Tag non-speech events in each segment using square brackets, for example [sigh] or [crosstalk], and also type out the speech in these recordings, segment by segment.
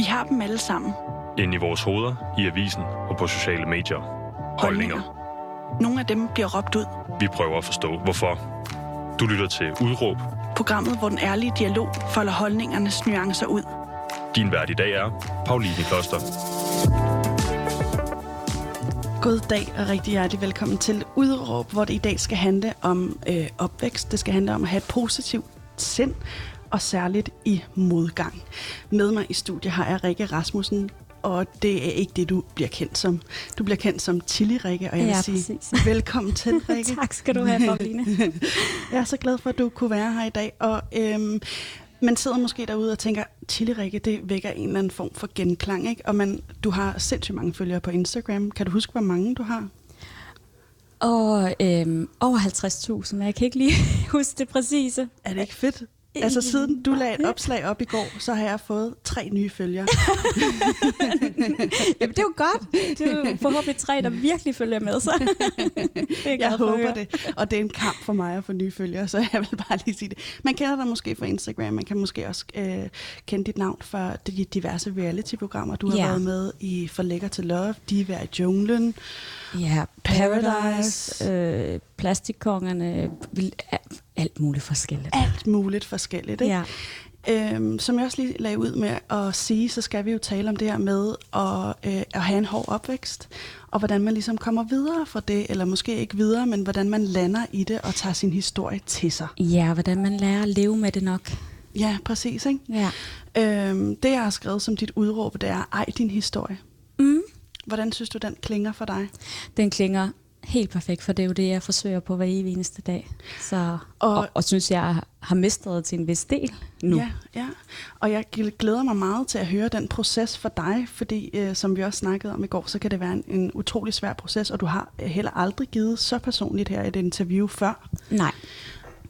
Vi har dem alle sammen. Ind i vores hoveder, i avisen og på sociale medier. Holdninger. Nogle af dem bliver råbt ud. Vi prøver at forstå, hvorfor. Du lytter til Udråb. Programmet, hvor den ærlige dialog folder holdningernes nuancer ud. Din vært i dag er Pauline Kloster. God dag og rigtig hjertelig velkommen til Udråb, hvor det i dag skal handle om øh, opvækst. Det skal handle om at have et positivt sind, og særligt i modgang. Med mig i studiet har jeg Rikke Rasmussen, og det er ikke det, du bliver kendt som. Du bliver kendt som Chili Rikke, og jeg vil Ja, sige præcis. [laughs] velkommen til, [laughs] Rikke. tak skal du have, Pauline. [laughs] jeg er så glad for, at du kunne være her i dag, og øhm, man sidder måske derude og tænker, Chili Rikke, det vækker en eller anden form for genklang, ikke? Og man, du har sindssygt mange følgere på Instagram. Kan du huske, hvor mange du har? Og øhm, over 50.000, men jeg kan ikke lige huske det præcise. Er det ikke fedt? Altså siden du lagde et opslag op i går, så har jeg fået tre nye følgere. [laughs] Jamen, det er jo godt. Det er jo forhåbentlig tre, der virkelig følger med, så det er jeg, håber det. Og det er en kamp for mig at få nye følgere, så jeg vil bare lige sige det. Man kender dig måske fra Instagram, man kan måske også øh, kende dit navn fra de diverse reality-programmer. Du har Ja. været med i For Lækker til Love, Diva i junglen. Ja, Paradise. Paradise, øh, plastikkongerne, vil- alt muligt forskelligt. Alt muligt forskelligt. Ikke? Ja. Øhm, som jeg også lige lagde ud med at sige, så skal vi jo tale om det her med at, øh, at have en hård opvækst, og hvordan man ligesom kommer videre fra det, eller måske ikke videre, men hvordan man lander i det og tager sin historie til sig. ja, hvordan man lærer at leve med det nok. Ja, præcis. Ikke? Ja. Øhm, det, jeg har skrevet som dit udråb, det er, ej din historie. Mm. Hvordan synes du, den klinger for dig? Den klinger helt perfekt, for det er jo det, jeg forsøger på hver evig eneste dag. Så, Og- og, og, synes, jeg har mestret til en vis del nu. Ja, ja. Og jeg gl- glæder mig meget til at høre den proces for dig, fordi øh, som vi også snakkede om i går, så kan det være en, en utrolig svær proces, og du har heller aldrig givet så personligt her et interview før. Nej,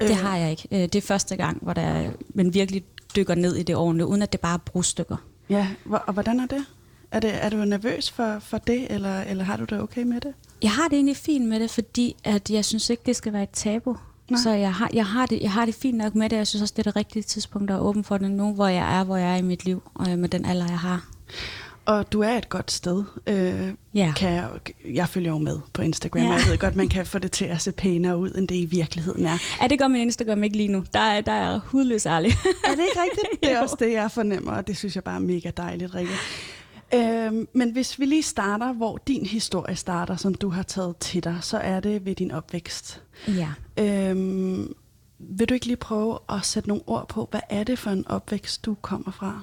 det Øh. har jeg ikke. Øh, Det er første gang, hvor der, man virkelig dykker ned i det ordentligt, uden at det bare er brudstykker. Ja, og hvordan er det? Er, det, er du nervøs for, for det, eller, eller har du det okay med det? Jeg har det egentlig fint med det, fordi at jeg synes ikke, det skal være et tabu. Nej. Så jeg har, jeg, har det, jeg har det fint nok med det. Jeg synes også, det er det rigtige tidspunkt at åbne for det nu, hvor jeg er, hvor jeg er i mit liv, og med den alder, jeg har. Og du er et godt sted. Øh, Ja. kan jeg, jeg følger jo med på Instagram, og jeg ved godt, man kan få det til at se pænere ud, end det i virkeligheden er. Ja, det gør min Instagram ikke lige nu. Der er, der er hudløs ærlig. Er det ikke rigtigt? [laughs] Det er også det, jeg fornemmer, og det synes jeg bare er mega dejligt, Rikke. Øhm, men hvis vi lige starter, hvor din historie starter, som du har taget til dig, så er det ved din opvækst. ja. Øhm, vil du ikke lige prøve at sætte nogle ord på, hvad er det for en opvækst, du kommer fra?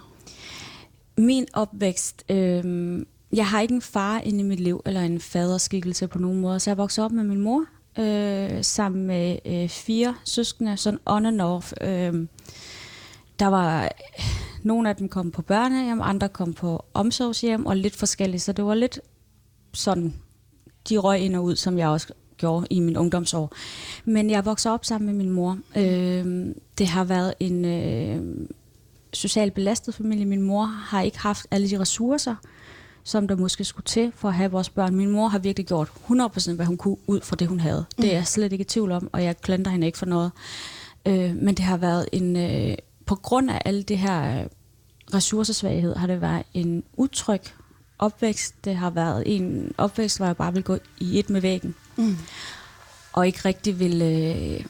Min opvækst, øh, jeg har ikke en far inde i mit liv, eller en faderskikkelse på nogen måde, så jeg voksede op med min mor, øh, sammen med øh, fire søskende, sådan on and off. Øh, der var, nogle af dem kom på børnehjem, andre kom på omsorgshjem, og lidt forskelligt, så det var lidt sådan, de røg ind og ud, som jeg også gjorde i min ungdomsår. Men jeg voksede op sammen med min mor. Øh, det har været en øh, socialt belastet familie. Min mor har ikke haft alle de ressourcer, som der måske skulle til for at have vores børn. Min mor har virkelig gjort 100% hvad hun kunne ud fra det, hun havde. Det er jeg slet ikke i tvivl om, og jeg klandrer hende ikke for noget. Øh, men det har været en... Øh, på grund af alle det her øh, ressourcesvaghed, har det været en utryg opvækst. Det har været en opvækst, hvor jeg bare vil gå i et med væggen. Mm. Og ikke rigtig vil... Øh,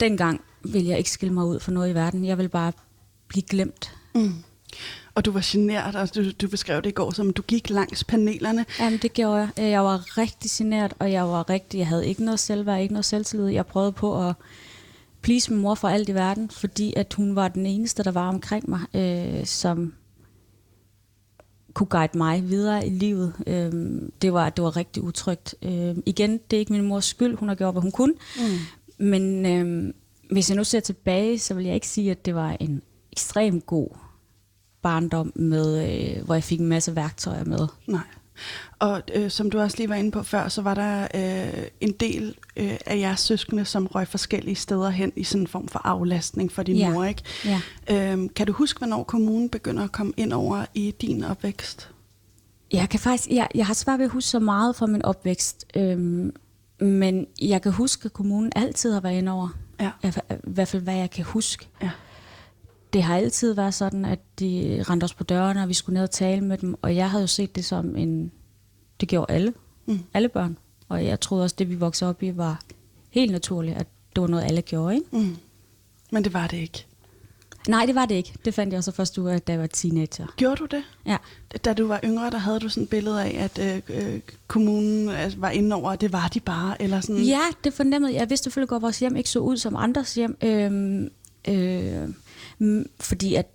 dengang vil jeg ikke skille mig ud for noget i verden. Jeg vil bare blive glemt. Mm. Og du var genert, og du, du beskrev det i går, som du gik langs panelerne. Jamen, det gjorde jeg. Jeg var rigtig genert, og jeg var rigtig... Jeg havde ikke noget selvværd, ikke noget selvtillid. Jeg prøvede på at please min mor for alt i verden, fordi at hun var den eneste, der var omkring mig, øh, som kunne guide mig videre i livet. Øh, det, var, det var rigtig utrygt. Øh, igen, det er ikke min mors skyld. Hun har gjort, hvad hun kunne. Mm. Men øh, hvis jeg nu ser tilbage, så vil jeg ikke sige, at det var en ekstremt god barndom, med, øh, hvor jeg fik en masse værktøjer med. Nej. Og øh, som du også lige var inde på før, så var der øh, en del øh, af jeres søskende, som røg forskellige steder hen i sådan en form for aflastning for din Ja. mor, ikke? Ja. Øhm, kan du huske, hvornår kommunen begynder at komme ind over i din opvækst? Jeg kan faktisk, jeg, jeg har svært ved at huske så meget fra min opvækst, øhm, men jeg kan huske, at kommunen altid har været inde over. Ja. I hvert fald, hvad jeg kan huske. Ja. Det har altid været sådan, at de rendte os på dørene, og vi skulle ned og tale med dem. Og jeg havde jo set det som en... Det gjorde alle. Mm. Alle børn. Og jeg troede også, det vi voksede op i, var helt naturligt, at det var noget, alle gjorde. Ikke? Mm. Men det var det ikke. Nej, det var det ikke. Det fandt jeg så først ud af, da jeg var teenager. Gjorde du det? Ja. Da du var yngre, der havde du sådan et billede af, at øh, øh, kommunen altså, var inde over, det var de bare, eller sådan? Ja, det fornemmede jeg. Jeg vidste selvfølgelig godt, at vores hjem ikke så ud som andres hjem. Øh, øh, fordi at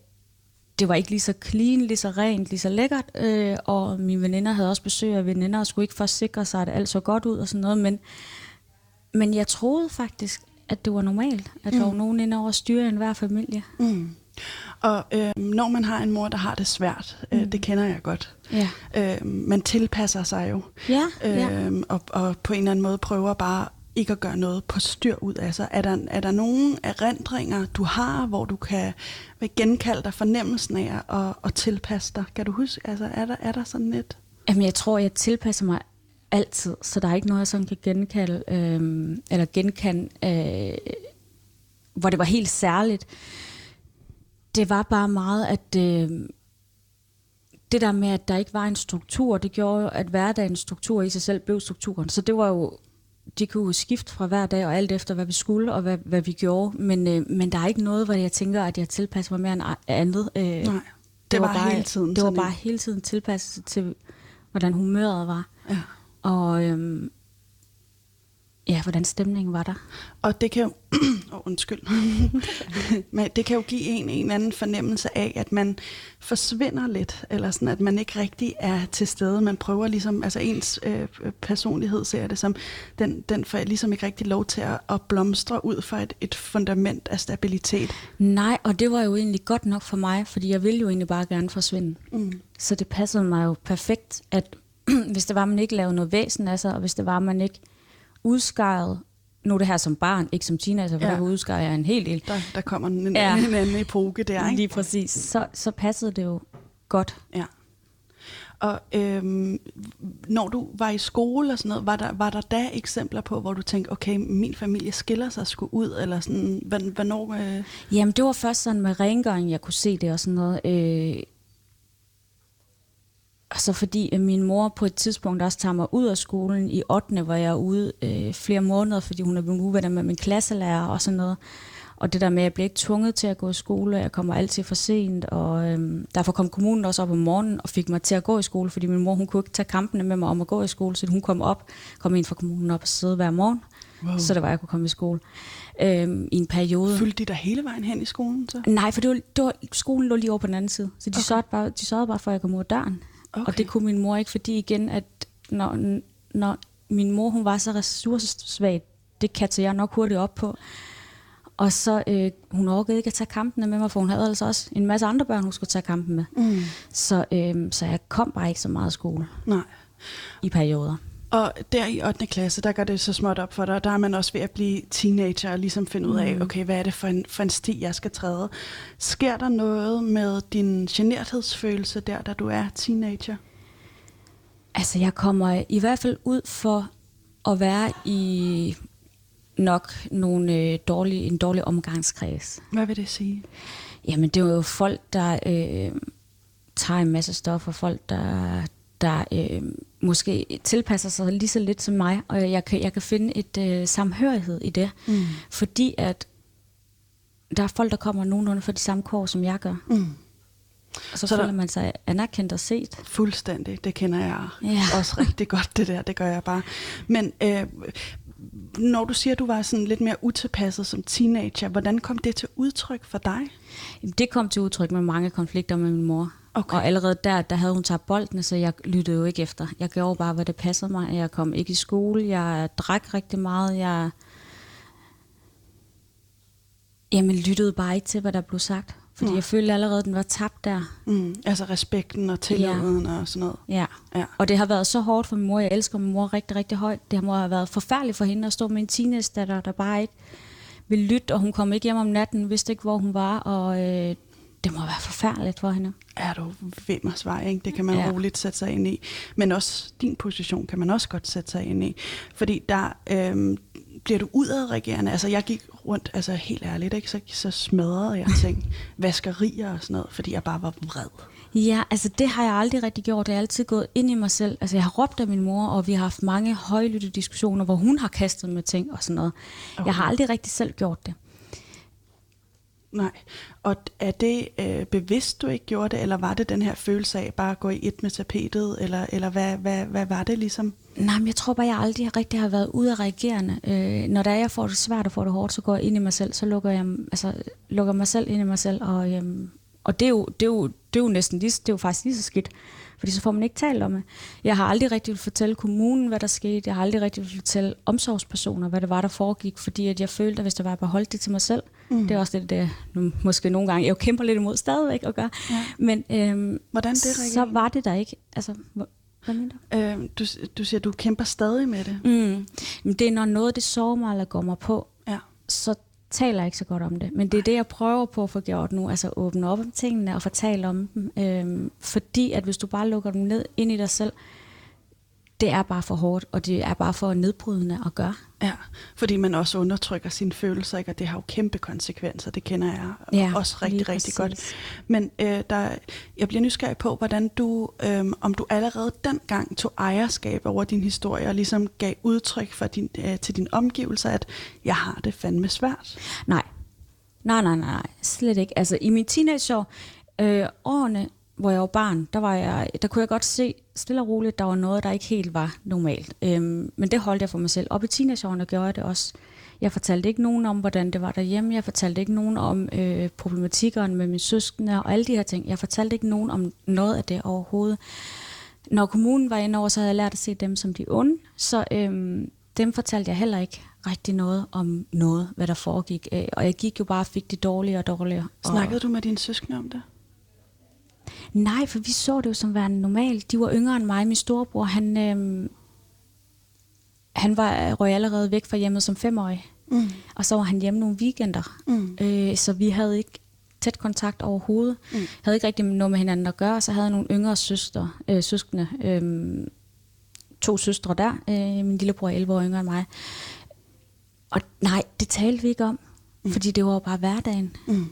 det var ikke lige så clean, lige så rent, lige så lækkert, øh, og mine veninder havde også besøg af veninder, og skulle ikke først sikre sig, at alt så godt ud og sådan noget, men, men jeg troede faktisk, at det var normalt, at mm. der var nogen inde over styre en hver familie. Mm. Og øh, når man har en mor, der har det svært, øh, mm. det kender jeg godt, ja. øh, man tilpasser sig jo, ja, øh, ja. Og, og på en eller anden måde prøver bare ikke at gøre noget på styr ud af sig. Er der, er der nogle erindringer, du har, hvor du kan genkalde dig fornemmelsen af at, at tilpasse dig? Kan du huske, altså er der, er der sådan lidt? Jamen jeg tror, jeg tilpasser mig altid, så der er ikke noget, jeg sådan kan genkalde, øh, eller genkende, øh, hvor det var helt særligt. Det var bare meget, at øh, det der med, at der ikke var en struktur, det gjorde jo, at hverdagens struktur i sig selv blev strukturen. Så det var jo de kunne skifte fra hver dag og alt efter, hvad vi skulle og hvad, hvad vi gjorde. Men, øh, men der er ikke noget, hvor jeg tænker, at jeg tilpasser mig mere end andet. Øh, Nej, det, det var, var bare hele tiden. Det var bare hele tiden tilpasset til, hvordan humøret var. Ja. Og øhm, ja, hvordan stemningen var der. Og det kan jo, [clears throat] oh, undskyld, [laughs] men det kan jo give en en anden fornemmelse af, at man forsvinder lidt, eller sådan, at man ikke rigtig er til stede. Man prøver ligesom, altså ens øh, personlighed ser det som, den, den får ligesom ikke rigtig lov til at, at blomstre ud fra et, et fundament af stabilitet. Nej, og det var jo egentlig godt nok for mig, fordi jeg ville jo egentlig bare gerne forsvinde. Mm. Så det passede mig jo perfekt, at [clears throat] hvis det var, man ikke lavede noget væsen af sig, og hvis det var, man ikke udskejede nu det her som barn, ikke som teenager, for ja. der udskar jeg en hel del. Der, der kommer en, ja. en anden epoke der, ikke? Lige præcis. Så, så passede det jo godt. Ja. Og øhm, når du var i skole og sådan noget, var der, var der da eksempler på, hvor du tænkte, okay, min familie skiller sig sgu ud, eller sådan, hvornår... Øh... Jamen, det var først sådan med rengøring, jeg kunne se det og sådan noget. Øh, og så fordi at min mor på et tidspunkt også tager mig ud af skolen i 8. hvor jeg er ude øh, flere måneder, fordi hun er blevet uvenner med min klasselærer og sådan noget. Og det der med, at jeg bliver ikke tvunget til at gå i skole, jeg kommer altid for sent, og øhm, derfor kom kommunen også op om morgenen og fik mig til at gå i skole, fordi min mor hun kunne ikke tage kampene med mig om at gå i skole, så hun kom op, kom ind fra kommunen op og sidde hver morgen, wow. så det var, jeg kunne komme i skole øhm, i en periode. Fyldte de dig hele vejen hen i skolen så? Nej, for det var, det var, skolen lå lige over på den anden side, så de, okay. sørgede, bare, de sørgede bare for, at jeg kom ud af døren. Okay. Og det kunne min mor ikke, fordi igen, at når, når min mor hun var så ressourcesvag, det kattede jeg nok hurtigt op på. Og så, øh, hun orkede ikke at tage kampene med mig, for hun havde altså også en masse andre børn, hun skulle tage kampen med. Mm. Så, øh, så jeg kom bare ikke så meget i skole. Nej. I perioder. Og der i 8. klasse, der går det så småt op for dig, og der er man også ved at blive teenager og ligesom finde ud af, mm. okay, hvad er det for en, for en sti, jeg skal træde? Sker der noget med din generthedsfølelse der, da du er teenager? Altså, jeg kommer i hvert fald ud for at være i nok nogle øh, dårlige, en dårlig omgangskreds. Hvad vil det sige? Jamen, det er jo folk, der øh, tager en masse stoffer, folk, der, der øh, måske tilpasser sig lige så lidt som mig, og jeg kan, jeg kan finde et øh, samhørighed i det, mm. fordi at der er folk, der kommer nogenlunde for de samme kår, som jeg gør. Mm. Og så, så føler der, man sig anerkendt og set. Fuldstændig, det kender jeg ja. også rigtig godt, det der, det gør jeg bare. Men øh, når du siger, at du var sådan lidt mere utilpasset som teenager, hvordan kom det til udtryk for dig? Det kom til udtryk med mange konflikter med min mor. Okay. Og allerede der, der havde hun taget bolden, så jeg lyttede jo ikke efter. Jeg gjorde bare, hvad det passede mig. Jeg kom ikke i skole, jeg drak rigtig meget, jeg jamen, lyttede bare ikke til, hvad der blev sagt. Fordi mm. jeg følte allerede, at den var tabt der. Mm, altså respekten og tilliden ja. og sådan noget. Ja. ja, og det har været så hårdt for min mor. Jeg elsker min mor rigtig, rigtig højt. Det må have været forfærdeligt for hende at stå med en teenage-datter, der bare ikke ville lytte, og hun kom ikke hjem om natten, vidste ikke, hvor hun var, og øh, det må være forfærdeligt for hende. Er du ved mig svar, ikke? Det kan man ja. roligt sætte sig ind i. Men også din position kan man også godt sætte sig ind i. Fordi der, øhm, bliver du udadreagerende? Altså, jeg gik rundt, altså helt ærligt, ikke? Så, så smadrede jeg [laughs] ting, vaskerier og sådan noget, fordi jeg bare var vred. Ja, altså det har jeg aldrig rigtig gjort. Jeg har altid gået ind i mig selv. Altså jeg har råbt af min mor, og vi har haft mange højlytte diskussioner, hvor hun har kastet med ting og sådan noget. Okay. Jeg har aldrig rigtig selv gjort det. Nej. Og er det øh, bevidst, du ikke gjorde det, eller var det den her følelse af bare at gå i et med tapetet, eller, eller hvad, hvad, hvad var det ligesom? Nej, men jeg tror bare, jeg aldrig rigtig har været ude af reagerende. Øh, når der er, jeg får det svært og får det hårdt, så går jeg ind i mig selv, så lukker jeg altså, lukker mig selv ind i mig selv, og, øhm, og det, er jo, det, er jo, det er jo næsten lige, det er jo faktisk lige så skidt, fordi så får man ikke talt om det. Jeg har aldrig rigtig vil fortælle kommunen, hvad der skete. Jeg har aldrig rigtig vil fortælle omsorgspersoner, hvad det var, der foregik, fordi at jeg følte, at hvis det var, at jeg beholdt det til mig selv, mm. det er også det, det nu, måske nogle gange, jeg kæmper lidt imod stadigvæk at gøre. Ja. Men øhm, Hvordan det, Rikke? så var det der ikke. Altså, hvad mener du? Øh, du, du siger, du kæmper stadig med det. Mm. Men det er, når noget det sover mig eller går mig på, ja. så taler jeg ikke så godt om det. Men det er det, jeg prøver på at få gjort nu. Altså åbne op om tingene og fortælle om dem. Øhm, fordi at hvis du bare lukker dem ned ind i dig selv, det er bare for hårdt, og det er bare for nedbrydende at gøre. Ja, fordi man også undertrykker sine følelser, ikke? og det har jo kæmpe konsekvenser, det kender jeg ja, også rigtig, rigtig godt. Men øh, der, jeg bliver nysgerrig på, hvordan du, øh, om du allerede dengang tog ejerskab over din historie, og ligesom gav udtryk for din, øh, til dine omgivelser, at jeg har det fandme svært. Nej, nej, nej, nej, slet ikke. Altså i min teenageår, øh, årene hvor jeg var barn, der, var jeg, der kunne jeg godt se stille og roligt, der var noget, der ikke helt var normalt. Øhm, men det holdt jeg for mig selv. Og i teenageårene gjorde jeg det også. Jeg fortalte ikke nogen om, hvordan det var derhjemme. Jeg fortalte ikke nogen om øh, problematikkerne med mine søskende og alle de her ting. Jeg fortalte ikke nogen om noget af det overhovedet. Når kommunen var inde over, så havde jeg lært at se dem som de onde. Så øhm, dem fortalte jeg heller ikke rigtig noget om noget, hvad der foregik. Øh, og jeg gik jo bare og fik det dårligere og dårligere. Snakkede du med dine søskende om det? Nej, for vi så det jo som værende normalt. De var yngre end mig. Min storebror, han, øh, han var røg allerede væk fra hjemmet som femårig. Mm. Og så var han hjemme nogle weekender. Mm. Øh, så vi havde ikke tæt kontakt overhovedet. Mm. havde ikke rigtig noget med hinanden at gøre. Så havde jeg nogle yngre søster, øh, søskende. Øh, to søstre der. Øh, min lillebror er 11 år yngre end mig. Og nej, det talte vi ikke om. Mm. Fordi det var bare hverdagen. Mm.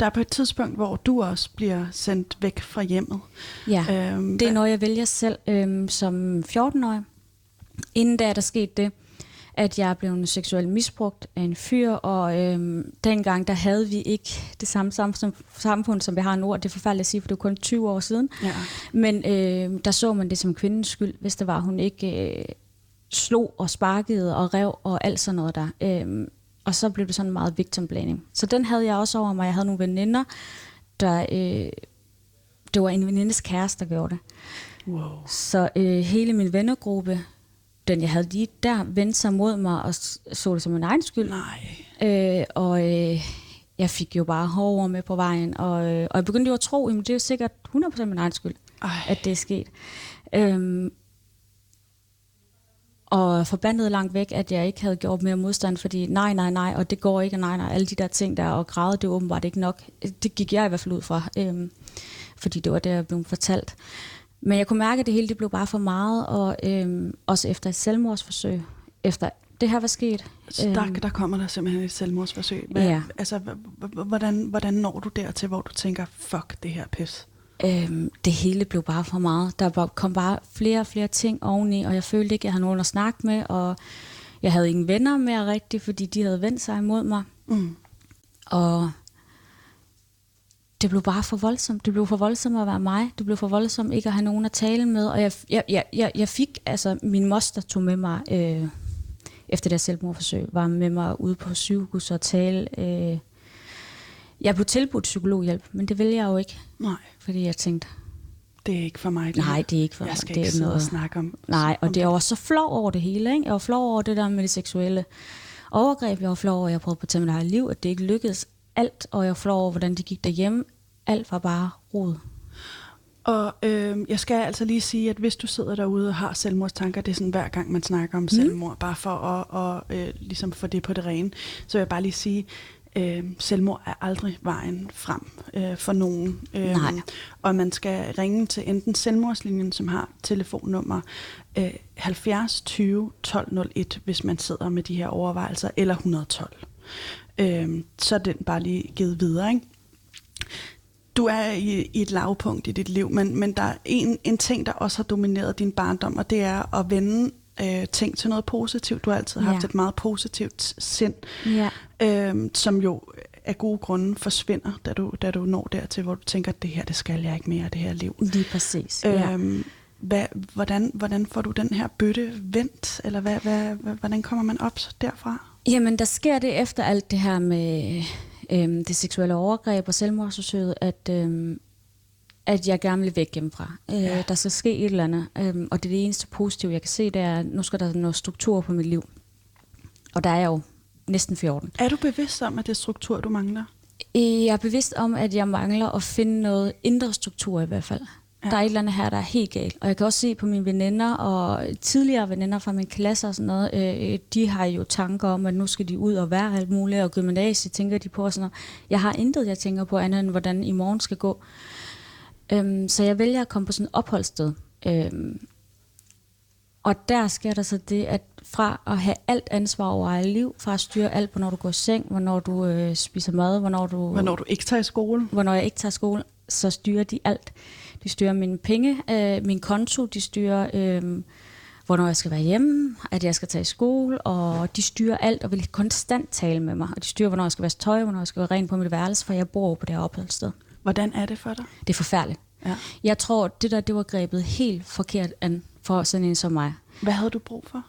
Der er på et tidspunkt, hvor du også bliver sendt væk fra hjemmet. Ja, øhm, det er noget, jeg vælger selv øhm, som 14-årig. Inden da er der sket det, at jeg blev seksuelt misbrugt af en fyr, og øhm, dengang der havde vi ikke det samme samfund, som vi har nu, og det er forfærdeligt at sige, for det er kun 20 år siden. Ja. Men øh, der så man det som kvindens skyld, hvis det var, hun ikke øh, slog og sparkede og rev og alt sådan noget der. Øh, og så blev det sådan meget victim blaming. Så den havde jeg også over mig. Jeg havde nogle veninder, der... Øh, det var en venindes kæreste, der gjorde det. Wow. Så øh, hele min vennegruppe, den jeg havde lige der, vendte sig mod mig og så det som en egen skyld. Nej. Øh, og øh, jeg fik jo bare hårdere med på vejen. Og, øh, og jeg begyndte jo at tro, at det er jo sikkert 100% min egen skyld, Ej. at det er sket. Øh, og forbandet langt væk, at jeg ikke havde gjort mere modstand, fordi nej, nej, nej, og det går ikke, og nej, nej, alle de der ting der, og græde, det var åbenbart ikke nok. Det gik jeg i hvert fald ud fra, øhm, fordi det var det, jeg blev fortalt. Men jeg kunne mærke, at det hele det blev bare for meget, og øhm, også efter et selvmordsforsøg, efter det her var sket. Så der, øhm, der kommer der simpelthen et selvmordsforsøg. Hvad, ja. Altså, hvordan, hvordan når du dertil, hvor du tænker, fuck det her pis? Øhm, det hele blev bare for meget. Der kom bare flere og flere ting oveni, og jeg følte ikke, at jeg havde nogen at snakke med, og jeg havde ingen venner mere rigtigt, fordi de havde vendt sig imod mig. Mm. Og det blev bare for voldsomt. Det blev for voldsomt at være mig. Det blev for voldsomt ikke at have nogen at tale med. Og jeg, jeg, jeg, jeg, fik, altså min moster tog med mig, øh, efter det selvmordforsøg, var med mig ude på sygehus og tale. Øh, jeg blev tilbudt psykologhjælp, men det ville jeg jo ikke. Nej. Fordi jeg tænkte... Det er ikke for mig. Det nej, det er ikke for mig. Jeg skal det ikke sidde noget... og snakke om Nej, og om det er også så flov over det hele. Ikke? Jeg var flov over det der med det seksuelle overgreb. Jeg var flov over, at jeg prøvede på at tage mit liv, at det ikke lykkedes alt. Og jeg var flov over, hvordan det gik derhjemme. Alt var bare rod. Og øh, jeg skal altså lige sige, at hvis du sidder derude og har selvmordstanker, det er sådan hver gang man snakker om mm. selvmord, bare for at, og, øh, ligesom få det på det rene, så vil jeg bare lige sige, øh, selvmord er aldrig vejen frem øh, for nogen. Øh, Nej. Og man skal ringe til enten selvmordslinjen, som har telefonnummer øh, 70 20 12 01, hvis man sidder med de her overvejelser, eller 112. Øh, så er den bare lige givet videre, ikke? Du er i, i et lavpunkt i dit liv, men, men der er en, en ting, der også har domineret din barndom, og det er at vende øh, ting til noget positivt. Du har altid haft Ja. et meget positivt sind, Ja. Øh, som jo af gode grunde forsvinder, da du, da du når dertil, hvor du tænker, at det her, det skal jeg ikke mere, det her liv. Lige præcis. Ja. Øhm, hvad, hvordan, hvordan får du den her bøtte vendt, eller hvad, hvad, hvordan kommer man op derfra? Jamen, der sker det efter alt det her med øhm, det seksuelle overgreb og selvmordsforsøget, at, øhm, at jeg gerne vil væk hjemmefra. Øh, Ja. Der skal ske et eller andet, øhm, og det er det eneste positive, jeg kan se, det er, at nu skal der noget struktur på mit liv. Og der er jo næsten 14. Er du bevidst om, at det er struktur, du mangler? Øh, Jeg er bevidst om, at jeg mangler at finde noget indre struktur i hvert fald. Ja. Ja. Der er et eller andet her, der er helt galt. Og jeg kan også se på mine veninder og tidligere veninder fra min klasse og sådan noget, øh, de har jo tanker om, at nu skal de ud og være alt muligt, og gymnasiet tænker de på og sådan noget. Jeg har intet, jeg tænker på andet end, hvordan i morgen skal gå. Øhm, så jeg vælger at komme på sådan et opholdssted. Øhm, og der sker der så det, at fra at have alt ansvar over eget liv, fra at styre alt, hvornår du går i seng, hvornår du øh, spiser mad, hvornår du Hvornår du ikke tager i skole? hvornår jeg ikke tager skole, så styrer de alt. De styrer mine penge, øh, min konto, de styrer, øh, hvornår jeg skal være hjemme, at jeg skal tage i skole, og de styrer alt og vil konstant tale med mig. Og de styrer, hvornår jeg skal vaske tøj, hvornår jeg skal være ren på mit værelse, for jeg bor på det her opholdssted. Hvordan er det for dig? Det er forfærdeligt. Ja. Jeg tror, det der, det var grebet helt forkert an for sådan en som mig. Hvad havde du brug for?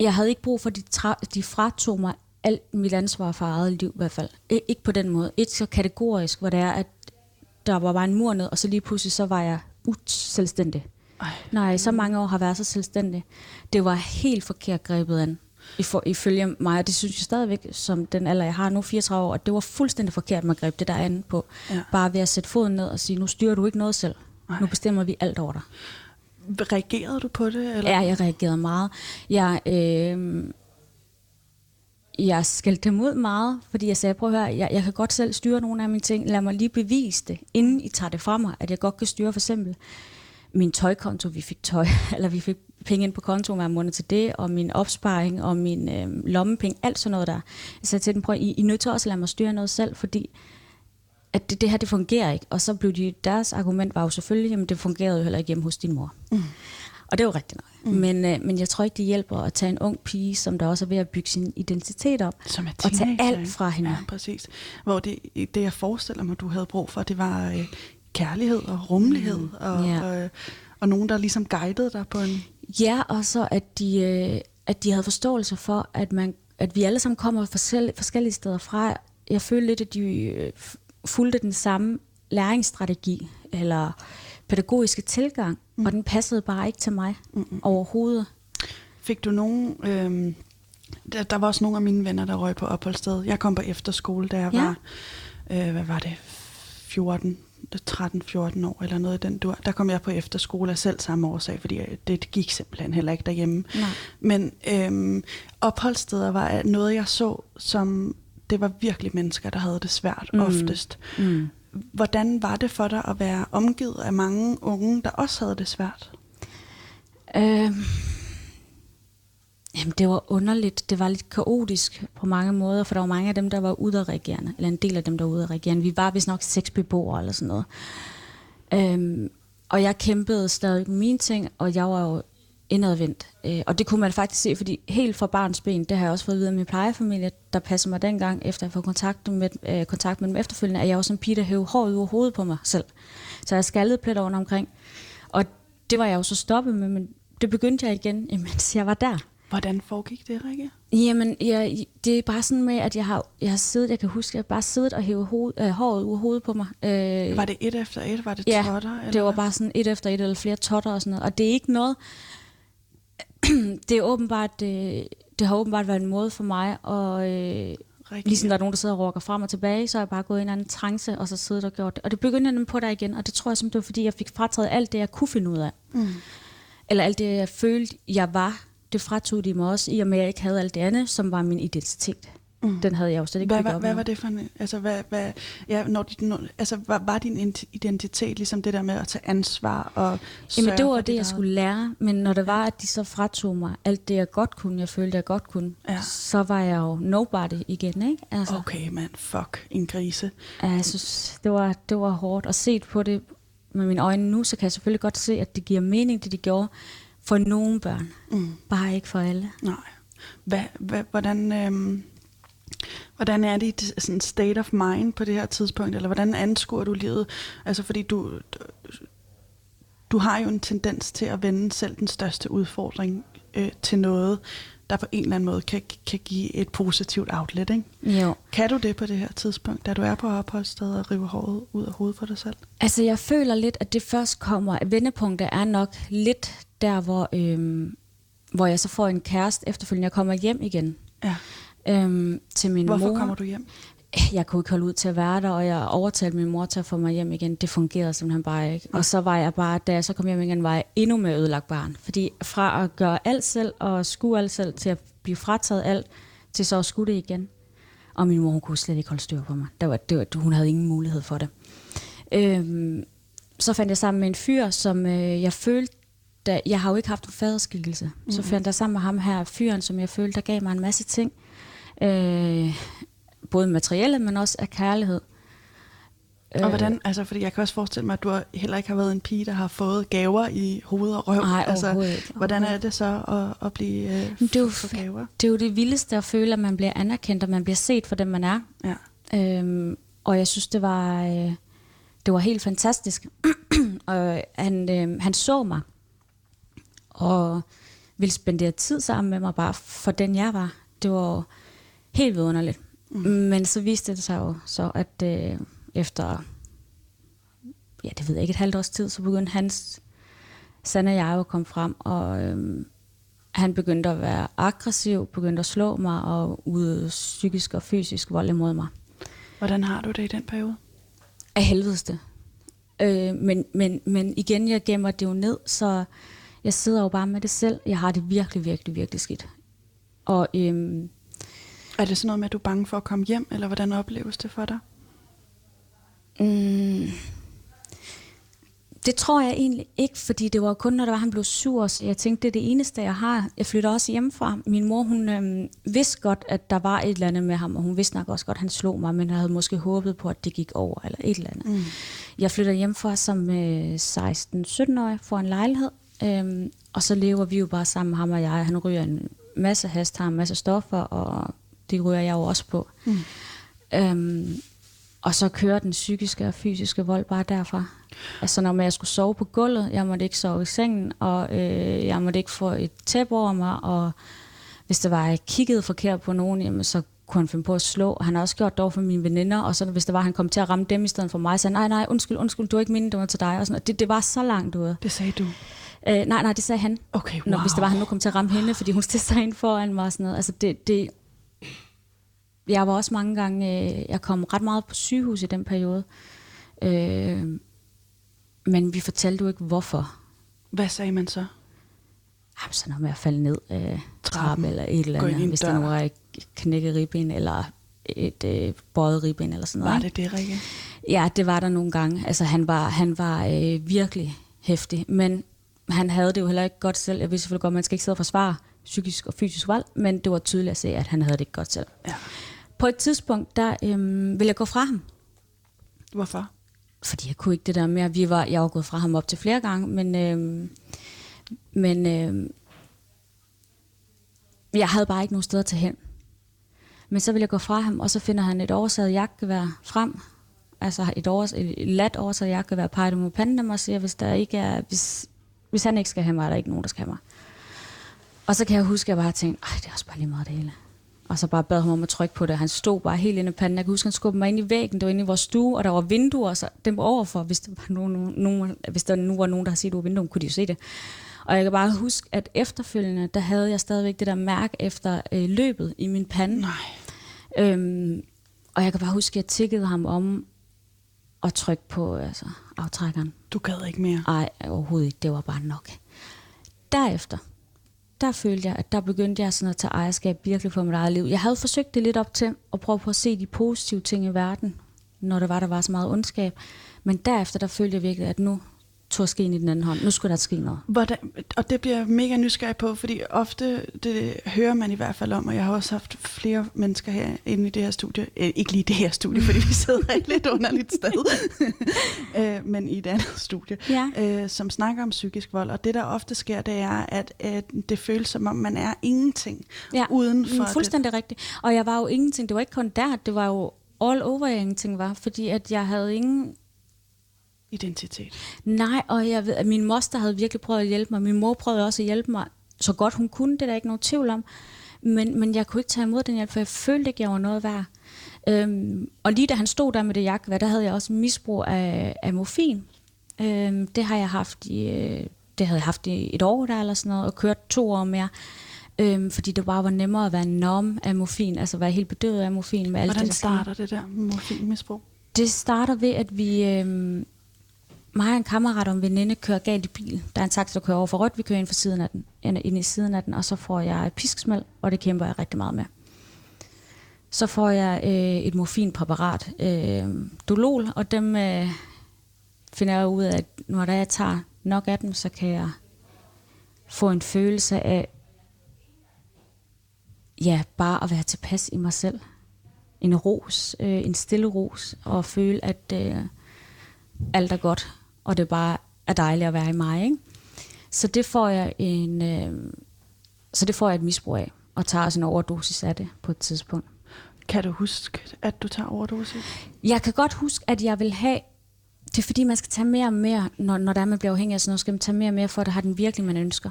Jeg havde ikke brug for, at de, tra- de fratog mig alt mit ansvar for eget liv i hvert fald. I- ikke på den måde. Ikke så kategorisk, hvor det er, at der var bare en mur ned, og så lige pludselig så var jeg uselvstændig. Ej. Nej, så mange år har været så selvstændig. Det var helt forkert grebet an, ifølge mig, og det synes jeg stadigvæk, som den alder, jeg har nu, 34 år, at det var fuldstændig forkert, man greb det der an på. Ja. Bare ved at sætte foden ned og sige, nu styrer du ikke noget selv. Nej. Nu bestemmer vi alt over dig. Reagerede du på det? Eller? Ja, jeg reagerede meget. Jeg, øh, jeg skældte dem ud meget, fordi jeg sagde, prøv at høre, jeg, jeg kan godt selv styre nogle af mine ting. Lad mig lige bevise det, inden I tager det fra mig, at jeg godt kan styre for eksempel min tøjkonto. Vi fik tøj, [laughs] eller vi fik penge ind på kontoen hver måned til det, og min opsparing, og min øh, lommepenge, alt sådan noget der. Jeg sagde til dem, prøv, I, I er nødt til også at lade mig styre noget selv, fordi at det, det her, det fungerer ikke. Og så blev de, deres argument var jo selvfølgelig, jamen det fungerede jo heller ikke hjemme hos din mor. Mm. Og det er jo rigtigt nok. Mm. Men, øh, men jeg tror ikke, det hjælper at tage en ung pige, som der også er ved at bygge sin identitet op, Som er og tage alt fra hende. Ja, præcis. Hvor det, det, jeg forestiller mig, du havde brug for, det var øh, kærlighed og rummelighed, mm. og, Ja. og, og nogen, der ligesom guidede dig på en... Ja, og så at de, øh, at de havde forståelse for, at, man, at vi alle sammen kommer forskellige, forskellige steder fra. Jeg følte lidt, at de øh, fulgte den samme læringsstrategi, eller pædagogiske tilgang, mm. og den passede bare ikke til mig mm. overhovedet. Fik du nogen... Øh, der, der var også nogle af mine venner, der røg på opholdssted. Jeg kom på efterskole, da jeg Ja. var... Øh, hvad var det? 14 13-14 år eller noget i den dur. Der kom jeg på efterskole af selv samme årsag, fordi det gik simpelthen heller ikke derhjemme. Nej. Men øhm, opholdssteder var noget, jeg så, som det var virkelig mennesker, der havde det svært mm. oftest. Mm. Hvordan var det for dig at være omgivet af mange unge, der også havde det svært? Øh, jamen, det var underligt. Det var lidt kaotisk på mange måder, for der var mange af dem, der var udadreagerende, eller en del af dem, der var udadreagerende. Vi var vist nok seks beboere eller sådan noget. Øhm, og jeg kæmpede stadig med mine ting, og jeg var jo indadvendt. Øh, og det kunne man faktisk se, fordi helt fra barns ben, det har jeg også fået at vide af min plejefamilie, der passer mig dengang, efter jeg får kontakt med, øh, kontakt med dem efterfølgende, at jeg var som pige, der hævde håret ud af hovedet på mig selv. Så jeg skaldede pletter under omkring. Og det var jeg jo så stoppet med, men det begyndte jeg igen, [laughs] mens jeg var der. Hvordan foregik det, Rikke? Jamen, jeg, det er bare sådan med, at jeg har, jeg har siddet, jeg kan huske, jeg har bare siddet og hævet hoved, øh, håret ud af hovedet på mig. Øh, Var det et efter et? Var det ja, totter? Eller det var hvad? bare sådan et efter et, eller flere totter og sådan noget. Og det er ikke noget, det er åbenbart, det, det har åbenbart været en måde for mig, og øh, Rigtig. ligesom der er nogen, der sidder og rokker frem og tilbage, så har jeg bare gået i en anden trance, og så siddet og gjort det. Og det begyndte jeg på der igen, og det tror jeg simpelthen, det var, fordi jeg fik frataget alt det, jeg kunne finde ud af. Mm. Eller alt det, jeg følte, jeg var, det fratog de mig også, i og med, at jeg ikke havde alt det andet, som var min identitet. Mm. Den havde jeg jo slet ikke hvad, hvad, op hvad med. var det for en, altså, hvad, hvad, ja, når, når, altså, var, var din ident- identitet ligesom det der med at tage ansvar og Jamen, det var det, dit jeg skulle lære. Men når det var, at de så fratog mig alt det, jeg godt kunne, jeg følte, jeg godt kunne, Ja. så var jeg jo nobody igen, ikke? Altså, Okay, mand, fuck, en grise. Ja, jeg synes, det var, det var hårdt. Og set på det med mine øjne nu, så kan jeg selvfølgelig godt se, at det giver mening, det de gjorde for nogle børn. Mm. Bare ikke for alle. Nej. Hvad, hvad, hvordan, øhm, hvordan er dit sådan state of mind på det her tidspunkt, eller hvordan anskuer du livet? Altså fordi du, du har jo en tendens til at vende selv den største udfordring øh, til noget, der på en eller anden måde kan, kan give et positivt outlet, ikke? Jo. Kan du det på det her tidspunkt, da du er på opholdssted og river håret ud af hovedet for dig selv? Altså, jeg føler lidt, at det først kommer... at Vendepunktet er nok lidt der, hvor, øhm, hvor jeg så får en kæreste efterfølgende. Jeg kommer hjem igen Ja. Øhm, til min Hvorfor mor. kommer du hjem? jeg kunne ikke holde ud til at være der, og jeg overtalte min mor til at få mig hjem igen. Det fungerede simpelthen bare ikke. Og så var jeg bare, da jeg så kom hjem igen, var jeg endnu mere ødelagt barn. Fordi fra at gøre alt selv og skue alt selv, til at blive frataget alt, til så at skue det igen. Og min mor hun kunne slet ikke holde styr på mig. Der var, det var, hun havde ingen mulighed for det. Øhm, så fandt jeg sammen med en fyr, som øh, jeg følte, da, jeg har jo ikke haft en faderskikkelse. Mm-hmm. Så fandt jeg sammen med ham her, fyren, som jeg følte, der gav mig en masse ting. Øh, både materielle, men også af kærlighed. Og hvordan, altså fordi jeg kan også forestille mig, at du heller ikke har været en pige, der har fået gaver i hoved og røv. Nej, altså, ikke. hvordan er det så at, at blive øh, det er jo for, for gaver? Det er jo det vildeste at føle, at man bliver anerkendt, og man bliver set for den, man er. Ja. Øhm, og jeg synes, det var, øh, det var helt fantastisk. [clears throat] og han, øh, han så mig, og ville spendere tid sammen med mig, bare for den jeg var. Det var helt vidunderligt. Mm. Men så viste det sig jo så, at øh, efter, ja det ved jeg ikke, et halvt års tid, så begyndte hans Sande og jeg jo at komme frem, og øhm, han begyndte at være aggressiv, begyndte at slå mig og ud psykisk og fysisk vold imod mig. Hvordan har du det i den periode? Af helvedeste. Øh, men, men, men igen, jeg gemmer det jo ned, så jeg sidder jo bare med det selv. Jeg har det virkelig, virkelig, virkelig skidt. Og øhm, Er det sådan noget med, at du er bange for at komme hjem, eller hvordan opleves det for dig? Mm, det tror jeg egentlig ikke, fordi det var kun, når det var, han blev sur. Så jeg tænkte, det er det eneste, jeg har. Jeg flytter også hjemmefra. Min mor, hun øhm, vidste godt, at der var et eller andet med ham, og hun vidste nok også godt, at han slog mig, men jeg havde måske håbet på, at det gik over, eller et eller andet. Mm. Jeg flytter hjemmefra som øh, 16-17-årig, får en lejlighed, øhm, og så lever vi jo bare sammen, ham og jeg. Han ryger en masse hast, har en masse stoffer, og det ryger jeg jo også på. Mm. Øhm, og så kører den psykiske og fysiske vold bare derfra. Altså når jeg skulle sove på gulvet, jeg måtte ikke sove i sengen, og øh, jeg måtte ikke få et tæppe over mig, og hvis der var, jeg kiggede forkert på nogen, jamen, så kunne han finde på at slå. Han har også gjort det over for mine veninder, og så hvis der var, han kom til at ramme dem i stedet for mig, så sagde nej, nej, undskyld, undskyld, du er ikke min, det var til dig. Og sådan, og det, det var så langt ude. Det sagde du. Øh, nej, nej, det sagde han. Okay, wow. Når, hvis det var, han nu kom til at ramme hende, fordi hun stillede sig ind foran mig og sådan noget. Altså det, det, jeg var også mange gange, øh, jeg kom ret meget på sygehus i den periode. Øh, men vi fortalte jo ikke, hvorfor. Hvad sagde man så? Jamen, sådan noget med at falde ned af Trappen. trappen eller et eller andet. Hvis der nu var et knækket ribben eller et øh, bøjet ribben eller sådan noget. Var det det, Rikke? Ja, det var der nogle gange. Altså, han var, han var øh, virkelig hæftig, men han havde det jo heller ikke godt selv. Jeg vidste selvfølgelig godt, man skal ikke sidde og forsvare psykisk og fysisk vold, men det var tydeligt at se, at han havde det ikke godt selv. Ja. På et tidspunkt, der øhm, ville jeg gå fra ham, Hvorfor? fordi jeg kunne ikke det der at vi var, jeg var gået fra ham op til flere gange, men, øhm, men øhm, jeg havde bare ikke nogen steder til hen. Men så ville jeg gå fra ham, og så finder han et oversaget jagtgevær frem, altså et, overs, et lat oversaget jagtgevær, peger det mod panden og siger, hvis, der ikke er, hvis, hvis han ikke skal have mig, er der ikke nogen, der skal have mig. Og så kan jeg huske, at jeg bare tænkte, ej, det er også bare lige meget det hele. Og så bare bad ham om at trykke på det. Han stod bare helt inde i panden. Jeg kan huske, han skubbede mig ind i væggen. Det var inde i vores stue, og der var vinduer, så dem overfor, hvis der, var nogen, nogen, hvis der nu var nogen, der havde set ud af vinduet, kunne de jo se det. Og jeg kan bare huske, at efterfølgende, der havde jeg stadigvæk det der mærke efter øh, løbet i min pande. Nej. Øhm, og jeg kan bare huske, at jeg tikkede ham om at trykke på altså, aftrækkeren. Du gad ikke mere. Ej, overhovedet ikke. Det var bare nok. Derefter, der følte jeg, at der begyndte jeg sådan at tage ejerskab virkelig for mit eget liv. Jeg havde forsøgt det lidt op til at prøve på at se de positive ting i verden, når der var, der var så meget ondskab. Men derefter, der følte jeg virkelig, at nu tog skeen i den anden hånd. Nu skulle der ske noget. Hvordan, og det bliver jeg mega nysgerrig på, fordi ofte, det hører man i hvert fald om, og jeg har også haft flere mennesker her inde i det her studie, eh, ikke lige det her studie, fordi vi sidder et lidt underligt sted, [laughs] øh, men i et andet studie, Ja. øh, som snakker om psykisk vold. Og det, der ofte sker, det er, at, at det føles som om, man er ingenting Ja, uden for mm, fuldstændig rigtigt. Og jeg var jo ingenting. Det var ikke kun der, det var jo all over, jeg ingenting var. Fordi at jeg havde ingen identitet. Nej, og jeg ved, at min moster havde virkelig prøvet at hjælpe mig. Min mor prøvede også at hjælpe mig så godt hun kunne, det er der ikke nogen tvivl om. Men, men jeg kunne ikke tage imod den hjælp, for jeg følte ikke, jeg var noget værd. Øhm, og lige da han stod der med det jakkevær, der havde jeg også misbrug af, af morfin. Øhm, det har jeg haft i, øh, det havde jeg haft i et år der eller sådan noget, og kørt to år mere. Øhm, fordi det bare var nemmere at være nom af morfin, altså være helt bedøvet af morfin med alt Hvordan det, der starter det der morfinmisbrug? Det starter ved, at vi... Øhm, mig og en kammerat og en veninde kører galt i bil. Der er en taxa, der kører over for rødt. Vi kører ind, for siden af den, ind, i siden af den, og så får jeg et pisksmæld, og det kæmper jeg rigtig meget med. Så får jeg øh, et morfinpræparat, øh, Dolol, og dem øh, finder jeg ud af, at når der jeg tager nok af dem, så kan jeg få en følelse af, ja, bare at være tilpas i mig selv. En ros, øh, en stille ros, og føle, at øh, alt er godt, og det bare er dejligt at være i mig. Ikke? Så det får jeg en, øh, så det får jeg et misbrug af, og tager også en overdosis af det på et tidspunkt. Kan du huske, at du tager overdosis? Jeg kan godt huske, at jeg vil have, det er fordi, man skal tage mere og mere, når, når der er, man bliver afhængig af sådan noget, skal man tage mere og mere, for at det har den virkning, man ønsker.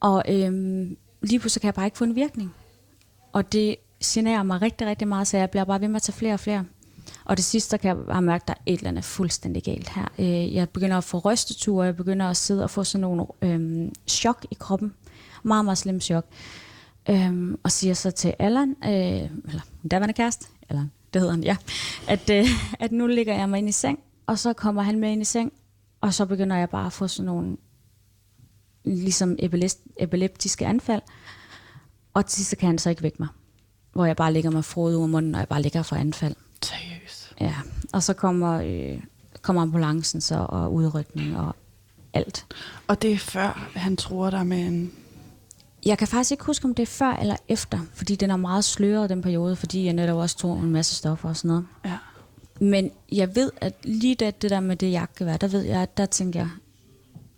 Og øhm, lige pludselig kan jeg bare ikke få en virkning. Og det generer mig rigtig, rigtig meget, så jeg bliver bare ved med at tage flere og flere. Og det sidste, der kan jeg bare mærke, at der er et eller andet fuldstændig galt her. Øh, Jeg begynder at få rysteture, jeg begynder at sidde og få sådan nogle øh, chok i kroppen. Meget, meget slem chok. Øh, og siger så til Allan, øh, eller daværende kæreste, eller det hedder han, ja, at, øh, at nu ligger jeg mig ind i seng, og så kommer han med ind i seng, og så begynder jeg bare at få sådan nogle ligesom epileptiske, epileptiske anfald, og til sidst kan han så ikke vække mig, hvor jeg bare ligger med frode ud af munden, og jeg bare ligger for anfald. Seriøst. Ja, og så kommer, øh, kommer ambulancen så, og udrykning og alt. Og det er før, han tror dig med en... Jeg kan faktisk ikke huske, om det er før eller efter, fordi den er meget sløret, den periode, fordi jeg netop også tog en masse stoffer og sådan noget. Ja. Men jeg ved, at lige da det der med det jakkevær, der ved jeg, at der tænker jeg,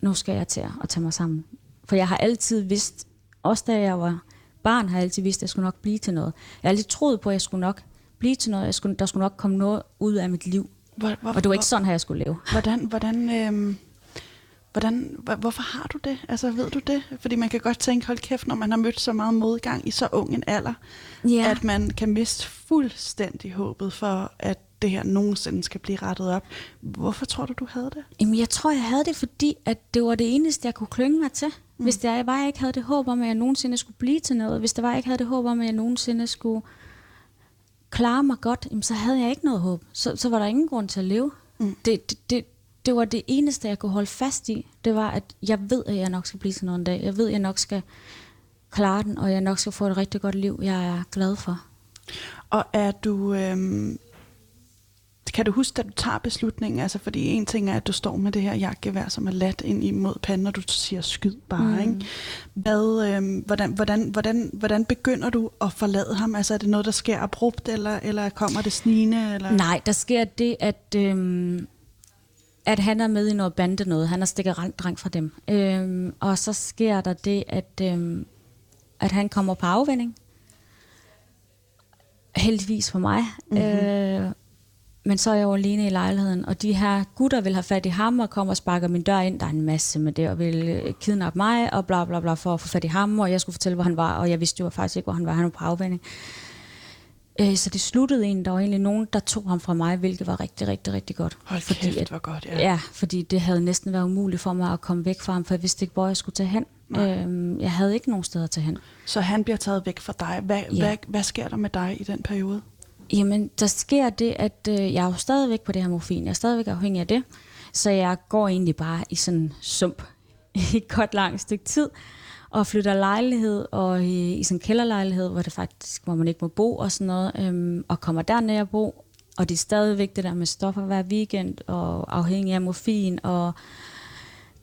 nu skal jeg til at tage mig sammen. For jeg har altid vidst, også da jeg var barn, har jeg altid vidst, at jeg skulle nok blive til noget. Jeg har altid troet på, at jeg skulle nok blive til noget. Jeg skulle, der skulle nok komme noget ud af mit liv. Hvor, hvor, Og det var ikke sådan, at jeg skulle leve. Hvordan, hvordan, øhm, hvordan, hvor, hvorfor har du det? Altså, ved du det? Fordi man kan godt tænke, hold kæft, når man har mødt så meget modgang i så ung en alder, Ja. at man kan miste fuldstændig håbet for, at det her nogensinde skal blive rettet op. Hvorfor tror du, du havde det? Jamen, jeg tror, jeg havde det, fordi at det var det eneste, jeg kunne klynge mig til. Mm. Hvis det er, jeg bare ikke havde det håb om, at jeg nogensinde skulle blive til noget, hvis det var, jeg ikke havde det håb om, at jeg nogensinde skulle klare mig godt, jamen, så havde jeg ikke noget håb. Så, så var der ingen grund til at leve. Mm. Det, det, det, det var det eneste, jeg kunne holde fast i. Det var, at jeg ved, at jeg nok skal blive til noget en dag. Jeg ved, at jeg nok skal klare den, og jeg nok skal få et rigtig godt liv, jeg er glad for. Og er du... Øhm, kan du huske, at du tager beslutningen? Altså, fordi en ting er, at du står med det her jakkevær, som er lat ind imod panden, og du siger skyd bare. Mm. Ikke? Hvad, øhm, hvordan, hvordan, hvordan, hvordan begynder du at forlade ham? Altså, er det noget, der sker abrupt, eller, eller kommer det snigende? Eller? Nej, der sker det, at, øhm, at han er med i noget bande noget. Han er stikker dreng fra dem. Øhm, og så sker der det, at, øhm, at han kommer på afvending. Heldigvis for mig. Mm-hmm. Øh, men så er jeg jo alene i lejligheden, og de her gutter vil have fat i ham og kommer og sparker min dør ind. Der er en masse med det, og vil øh, kidnappe mig og bla bla bla for at få fat i ham, og jeg skulle fortælle, hvor han var, og jeg vidste jo faktisk ikke, hvor han var. Han var på afvending. Øh, så det sluttede egentlig, der var egentlig nogen, der tog ham fra mig, hvilket var rigtig, rigtig, rigtig godt. Hold fordi, kæft, at, hvor godt, ja. ja, fordi det havde næsten været umuligt for mig at komme væk fra ham, for jeg vidste ikke, hvor jeg skulle tage hen. Øhm, jeg havde ikke nogen steder at tage hen. Så han bliver taget væk fra dig. Hvad, Ja. hvad, hvad sker der med dig i den periode? Jamen, der sker det, at øh, jeg er jo stadigvæk på det her morfin. Jeg er stadigvæk afhængig af det. Så jeg går egentlig bare i sådan en sump [laughs] i et godt langt stykke tid. og flytter lejlighed, og i, i sådan en kælderlejlighed, hvor det faktisk, hvor man ikke må bo og sådan noget, øhm, og kommer derned og bo, og det er stadigvæk det der med stoffer hver weekend, og afhængig af morfin, og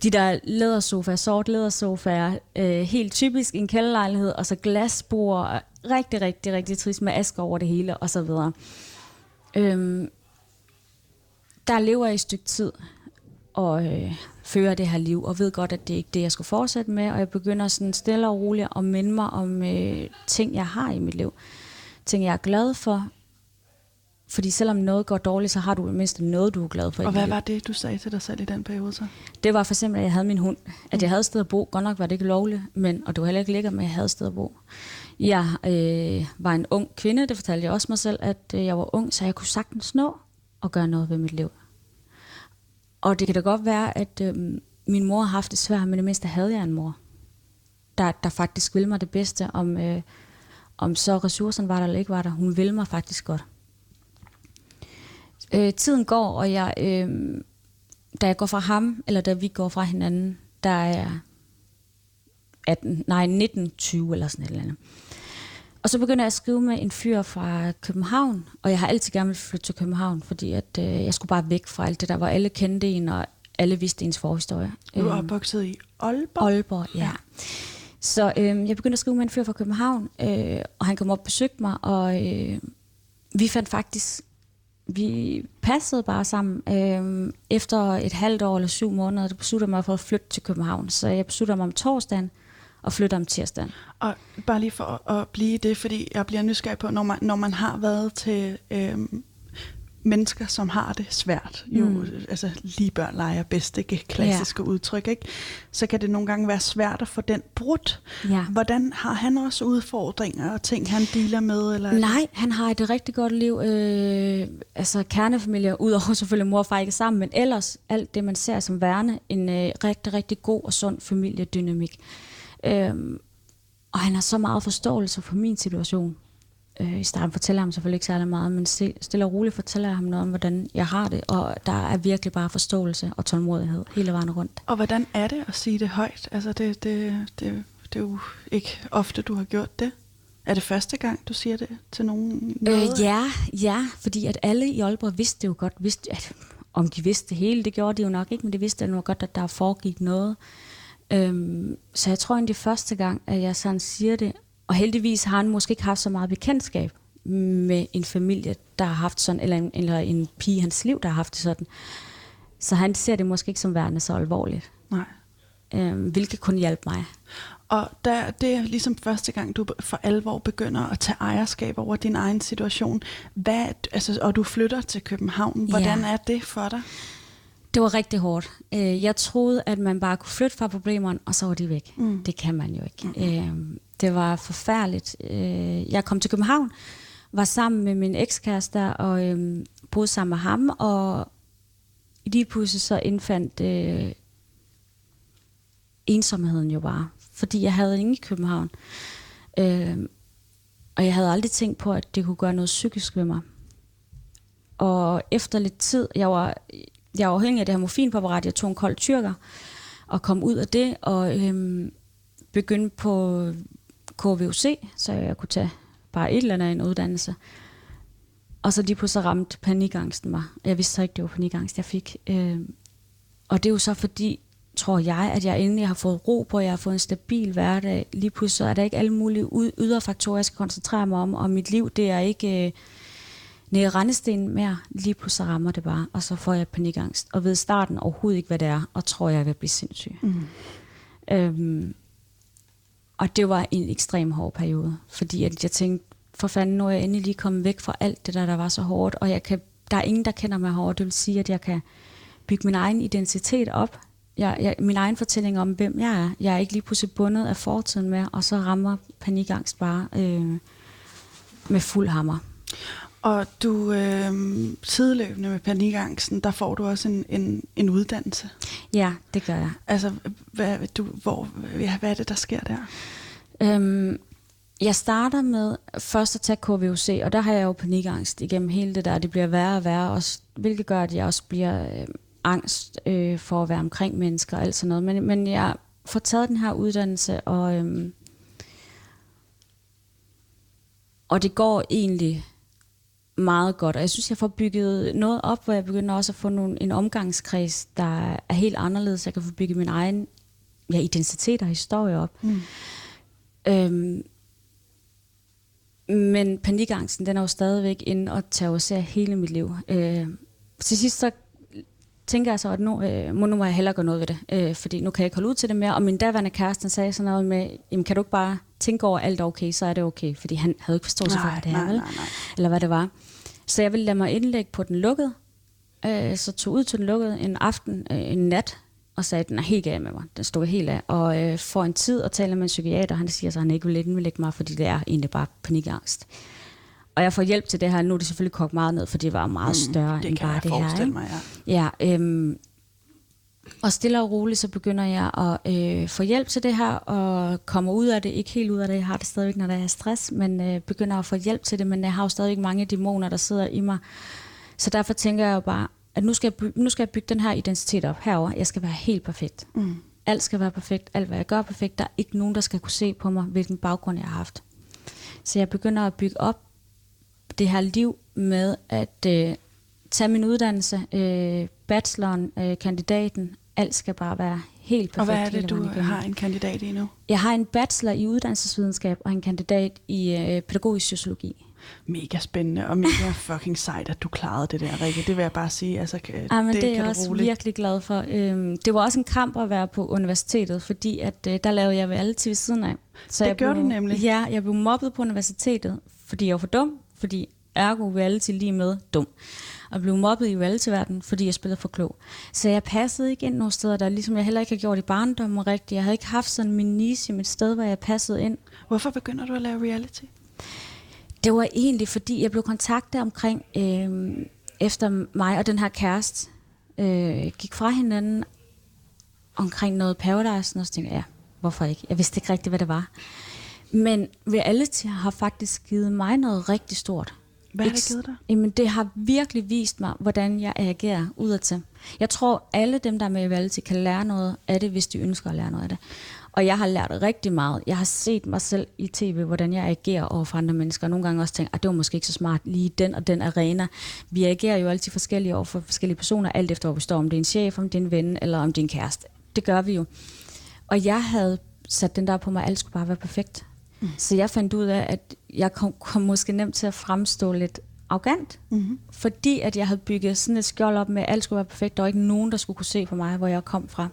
de der lædersofaer, sort lædersofaer, øh, helt typisk en kælderlejlighed, og så glasbord, rigtig, rigtig, rigtig trist med asker over det hele, og så videre. Øhm, der lever jeg i et stykke tid, og øh, fører det her liv, og ved godt, at det ikke er det, jeg skal fortsætte med, og jeg begynder sådan stille og roligt at minde mig om øh, ting, jeg har i mit liv. Ting, jeg er glad for, fordi selvom noget går dårligt, så har du mindst noget, du er glad for. Og hvad var det, du sagde til dig selv i den periode så? Det var for eksempel, at jeg havde min hund. At jeg havde et sted at bo. Godt nok var det ikke lovligt, men, og det var heller ikke lækkert, men jeg havde et sted at bo. Jeg øh, var en ung kvinde, det fortalte jeg også mig selv, at øh, jeg var ung, så jeg kunne sagtens nå at gøre noget ved mit liv. Og det kan da godt være, at øh, min mor har haft det svært, men det mindste havde jeg en mor, der, der faktisk ville mig det bedste, om, øh, om så ressourcerne var der eller ikke var der. Hun ville mig faktisk godt. Øh, tiden går, og jeg, øh, da jeg går fra ham, eller da vi går fra hinanden, der er jeg 18, nej, 19, 20 eller sådan et eller andet. Og så begynder jeg at skrive med en fyr fra København, og jeg har altid gerne vil flytte til København, fordi at, øh, jeg skulle bare væk fra alt det der, hvor alle kendte en, og alle vidste ens forhistorie. Du er Øhm, opvokset i Aalborg? Aalborg, ja. ja. Så øh, jeg begyndte at skrive med en fyr fra København, øh, og han kom op og besøgte mig, og øh, vi fandt faktisk, vi passede bare sammen. Øhm, efter et halvt år eller syv måneder, der besluttede jeg mig for at flytte til København. Så jeg besluttede mig om torsdagen, og flytter om tirsdagen. Og bare lige for at blive det, fordi jeg bliver nysgerrig på, når man, når man har været til øhm, mennesker, som har det svært, jo, mm. altså lige børn leger bedst, ikke? Klassiske ja. udtryk, ikke? Så kan det nogle gange være svært at få den brudt. Ja. Hvordan har han også udfordringer og ting, han dealer med? Eller? Nej, han har et rigtig godt liv. Øh, altså kernefamilie, udover selvfølgelig mor og far ikke sammen, men ellers alt det, man ser som værende, en øh, rigtig, rigtig god og sund familiedynamik. Øhm, og han har så meget forståelse for min situation. Øh, I starten fortæller jeg ham selvfølgelig ikke særlig meget, men stille og roligt fortæller jeg ham noget om, hvordan jeg har det. Og der er virkelig bare forståelse og tålmodighed hele vejen rundt. Og hvordan er det at sige det højt? Altså det, det, det, det er jo ikke ofte, du har gjort det. Er det første gang, du siger det til nogen? Øh, ja, ja, fordi at alle i Aalborg vidste jo godt, vidste, at om de vidste det hele, det gjorde de jo nok ikke, men det vidste jo godt, at der foregik noget. Øhm, så jeg tror egentlig første gang, at jeg sådan siger det, og heldigvis har han måske ikke haft så meget bekendtskab med en familie, der har haft sådan, eller en, eller en pige i hans liv, der har haft det sådan. Så han ser det måske ikke som værende så alvorligt. Nej. Øhm, hvilket kun hjælpe mig. Og der, det er ligesom første gang, du for alvor begynder at tage ejerskab over din egen situation. Hvad, altså, og du flytter til København. Hvordan ja. er det for dig? Det var rigtig hårdt. Øh, jeg troede, at man bare kunne flytte fra problemerne, og så var de væk. Mm. Det kan man jo ikke. Mm. Det var forfærdeligt. Øh, jeg kom til København, var sammen med min ekskæreste og øh, boede sammen med ham, og lige pludselig så indfandt øh, ensomheden jo bare, fordi jeg havde ingen i København. Øh, og jeg havde aldrig tænkt på, at det kunne gøre noget psykisk ved mig. Og efter lidt tid, jeg var, jeg var afhængig af det her morfinpræparat, jeg tog en kold tyrker, og kom ud af det, og øhm, begyndte på KVUC, så jeg kunne tage bare et eller andet en uddannelse. Og så lige pludselig ramte panikangsten mig. Jeg vidste så ikke, det var panikangst, jeg fik. Øhm, og det er jo så fordi, tror jeg, at jeg endelig har fået ro på, jeg har fået en stabil hverdag. Lige pludselig er der ikke alle mulige ydre faktorer, jeg skal koncentrere mig om, og mit liv, det er ikke... Øh, nede rendestenen mere, lige pludselig rammer det bare, og så får jeg panikangst, og ved starten overhovedet ikke, hvad det er, og tror, jeg vil blive sindssyg. Mm. Øhm, og det var en ekstrem hård periode, fordi at jeg tænkte, for fanden, nu er jeg endelig lige kommet væk fra alt det der, der var så hårdt, og jeg kan, der er ingen, der kender mig hårdt. Det vil sige, at jeg kan bygge min egen identitet op, jeg, jeg, min egen fortælling om, hvem jeg er. Jeg er ikke lige pludselig bundet af fortiden med, og så rammer panikangst bare øh, med fuld hammer. Og du øh, sideløbende med panikangsten, der får du også en, en, en uddannelse. Ja, det gør jeg. Altså, hvad, du, hvor, ja, hvad er det, der sker der? Øhm, jeg starter med først at tage KVUC, og der har jeg jo panikangst igennem hele det der. Det bliver værre og værre, også, hvilket gør, at jeg også bliver øh, angst øh, for at være omkring mennesker og alt sådan noget. Men, men jeg får taget den her uddannelse, og, øhm, og det går egentlig meget godt. Og jeg synes, jeg får bygget noget op, hvor jeg begynder også at få nogle, en omgangskreds, der er helt anderledes. Jeg kan få bygget min egen ja, identitet og historie op. Mm. Øhm, men panikangsten, den er jo stadigvæk inde og terroriserer hele mit liv. Øh, til sidst så tænker jeg så, at nu, øh, nu må jeg hellere gøre noget ved det, øh, fordi nu kan jeg ikke holde ud til det mere. Og min daværende kæreste sagde sådan noget med, jamen kan du ikke bare tænke over alt er okay, så er det okay. Fordi han havde ikke forståelse for, hvad det er, vel? Eller hvad det var. Så jeg ville lade mig indlægge på den lukkede. Øh, så tog ud til den lukkede en aften, øh, en nat, og sagde, at den er helt gal med mig. Den stod helt af. Og øh, får en tid at tale med en psykiater, han siger så, at han ikke vil indlægge mig, fordi det er egentlig bare panikangst. Og jeg får hjælp til det her. Nu er det selvfølgelig kogt meget ned, for det var meget mm, større mm, det end bare det her. Ikke? Mig, ja. ja øhm, og stille og roligt, så begynder jeg at øh, få hjælp til det her, og kommer ud af det, ikke helt ud af det, jeg har det stadigvæk, når der er stress, men øh, begynder at få hjælp til det, men jeg har jo stadigvæk mange dæmoner, der sidder i mig. Så derfor tænker jeg jo bare, at nu skal jeg, bygge, nu skal jeg bygge den her identitet op herover. Jeg skal være helt perfekt. Mm. Alt skal være perfekt, alt hvad jeg gør perfekt. Der er ikke nogen, der skal kunne se på mig, hvilken baggrund jeg har haft. Så jeg begynder at bygge op det her liv med at øh, tage min uddannelse, øh, bacheloren, øh, kandidaten, alt skal bare være helt perfekt. Og hvad er det, du har en kandidat i nu? Jeg har en bachelor i uddannelsesvidenskab og en kandidat i øh, pædagogisk sociologi. Mega spændende og mega [laughs] fucking sejt, at du klarede det der, Rikke. Det vil jeg bare sige. Altså, ja, men det, det er jeg også roligt. virkelig glad for. Øhm, det var også en kamp at være på universitetet, fordi at, øh, der lavede jeg alle ved siden af. Så det jeg gør blev, du nemlig. Ja, jeg blev mobbet på universitetet, fordi jeg var for dum, fordi ergo reality lige med dum. Og blev mobbet i reality-verdenen, fordi jeg spillede for klog. Så jeg passede ikke ind nogle steder, der ligesom jeg heller ikke har gjort i barndommen rigtigt. Jeg havde ikke haft sådan min niche i mit sted, hvor jeg passede ind. Hvorfor begynder du at lave reality? Det var egentlig, fordi jeg blev kontaktet omkring, øh, efter mig og den her kæreste øh, gik fra hinanden omkring noget Paradise, og så tænkte jeg, ja, hvorfor ikke? Jeg vidste ikke rigtigt, hvad det var. Men reality har faktisk givet mig noget rigtig stort. Hvad har det givet dig? Jamen, det har virkelig vist mig, hvordan jeg agerer udadtil. Jeg tror, alle dem, der er med i reality, kan lære noget af det, hvis de ønsker at lære noget af det. Og jeg har lært rigtig meget. Jeg har set mig selv i tv, hvordan jeg agerer over for andre mennesker. Og nogle gange også tænkt, at det var måske ikke så smart lige den og den arena. Vi agerer jo altid forskellige over for forskellige personer, alt efter hvor vi står. Om det er en chef, om det er en ven, eller om det er en kæreste. Det gør vi jo. Og jeg havde sat den der på mig, at alt skulle bare være perfekt. Mm. Så jeg fandt ud af, at jeg kom, kom måske nemt til at fremstå lidt arrogant, mm-hmm. fordi at jeg havde bygget sådan et skjold op med, at alt skulle være perfekt, der var ikke nogen, der skulle kunne se på mig, hvor jeg kom fra.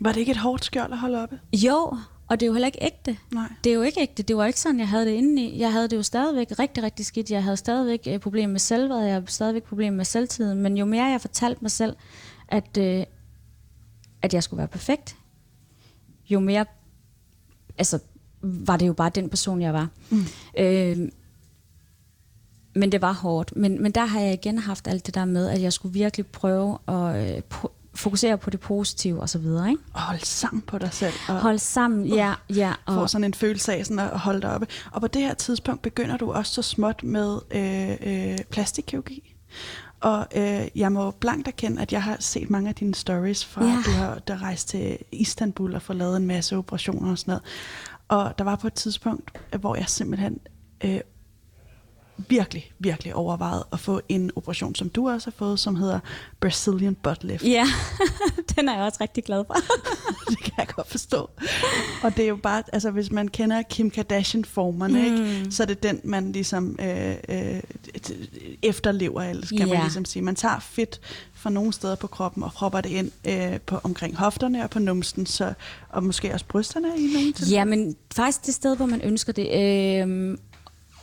Var det ikke et hårdt skjold at holde oppe? Jo, og det er jo heller ikke ægte. Nej. Det er jo ikke ægte. Det var ikke sådan, jeg havde det indeni. Jeg havde det jo stadigvæk rigtig, rigtig skidt. Jeg havde stadigvæk øh, problemer med selvværd. Jeg havde stadigvæk problemer med selvtid. Men jo mere jeg fortalte mig selv, at, øh, at jeg skulle være perfekt, jo mere altså, var det jo bare den person, jeg var. Mm. Øh, men det var hårdt. Men, men der har jeg igen haft alt det der med, at jeg skulle virkelig prøve at øh, fokusere på det positive og så videre. Ikke? Og holde sammen på dig selv. Og, holde sammen, ja. ja og få sådan en følelse af sådan at holde dig oppe. Og på det her tidspunkt begynder du også så småt med øh, øh, plastikkirurgi. Og øh, jeg må blankt erkende, at jeg har set mange af dine stories fra, ja. du har der rejst til Istanbul og fået lavet en masse operationer og sådan noget. Og der var på et tidspunkt, hvor jeg simpelthen øh, virkelig, virkelig overvejet at få en operation, som du også har fået, som hedder Brazilian Butt Lift. Ja, [laughs] den er jeg også rigtig glad for. [laughs] det kan jeg godt forstå. Og det er jo bare, altså hvis man kender Kim Kardashian-formerne, mm. ikke, så er det den, man ligesom øh, øh, efterlever, eller skal yeah. man ligesom sige. Man tager fedt fra nogle steder på kroppen og propper det ind øh, på, omkring hofterne og på numsten, så, og måske også brysterne i nogle tilfælde. Ja, men faktisk det sted, hvor man ønsker det. Øh,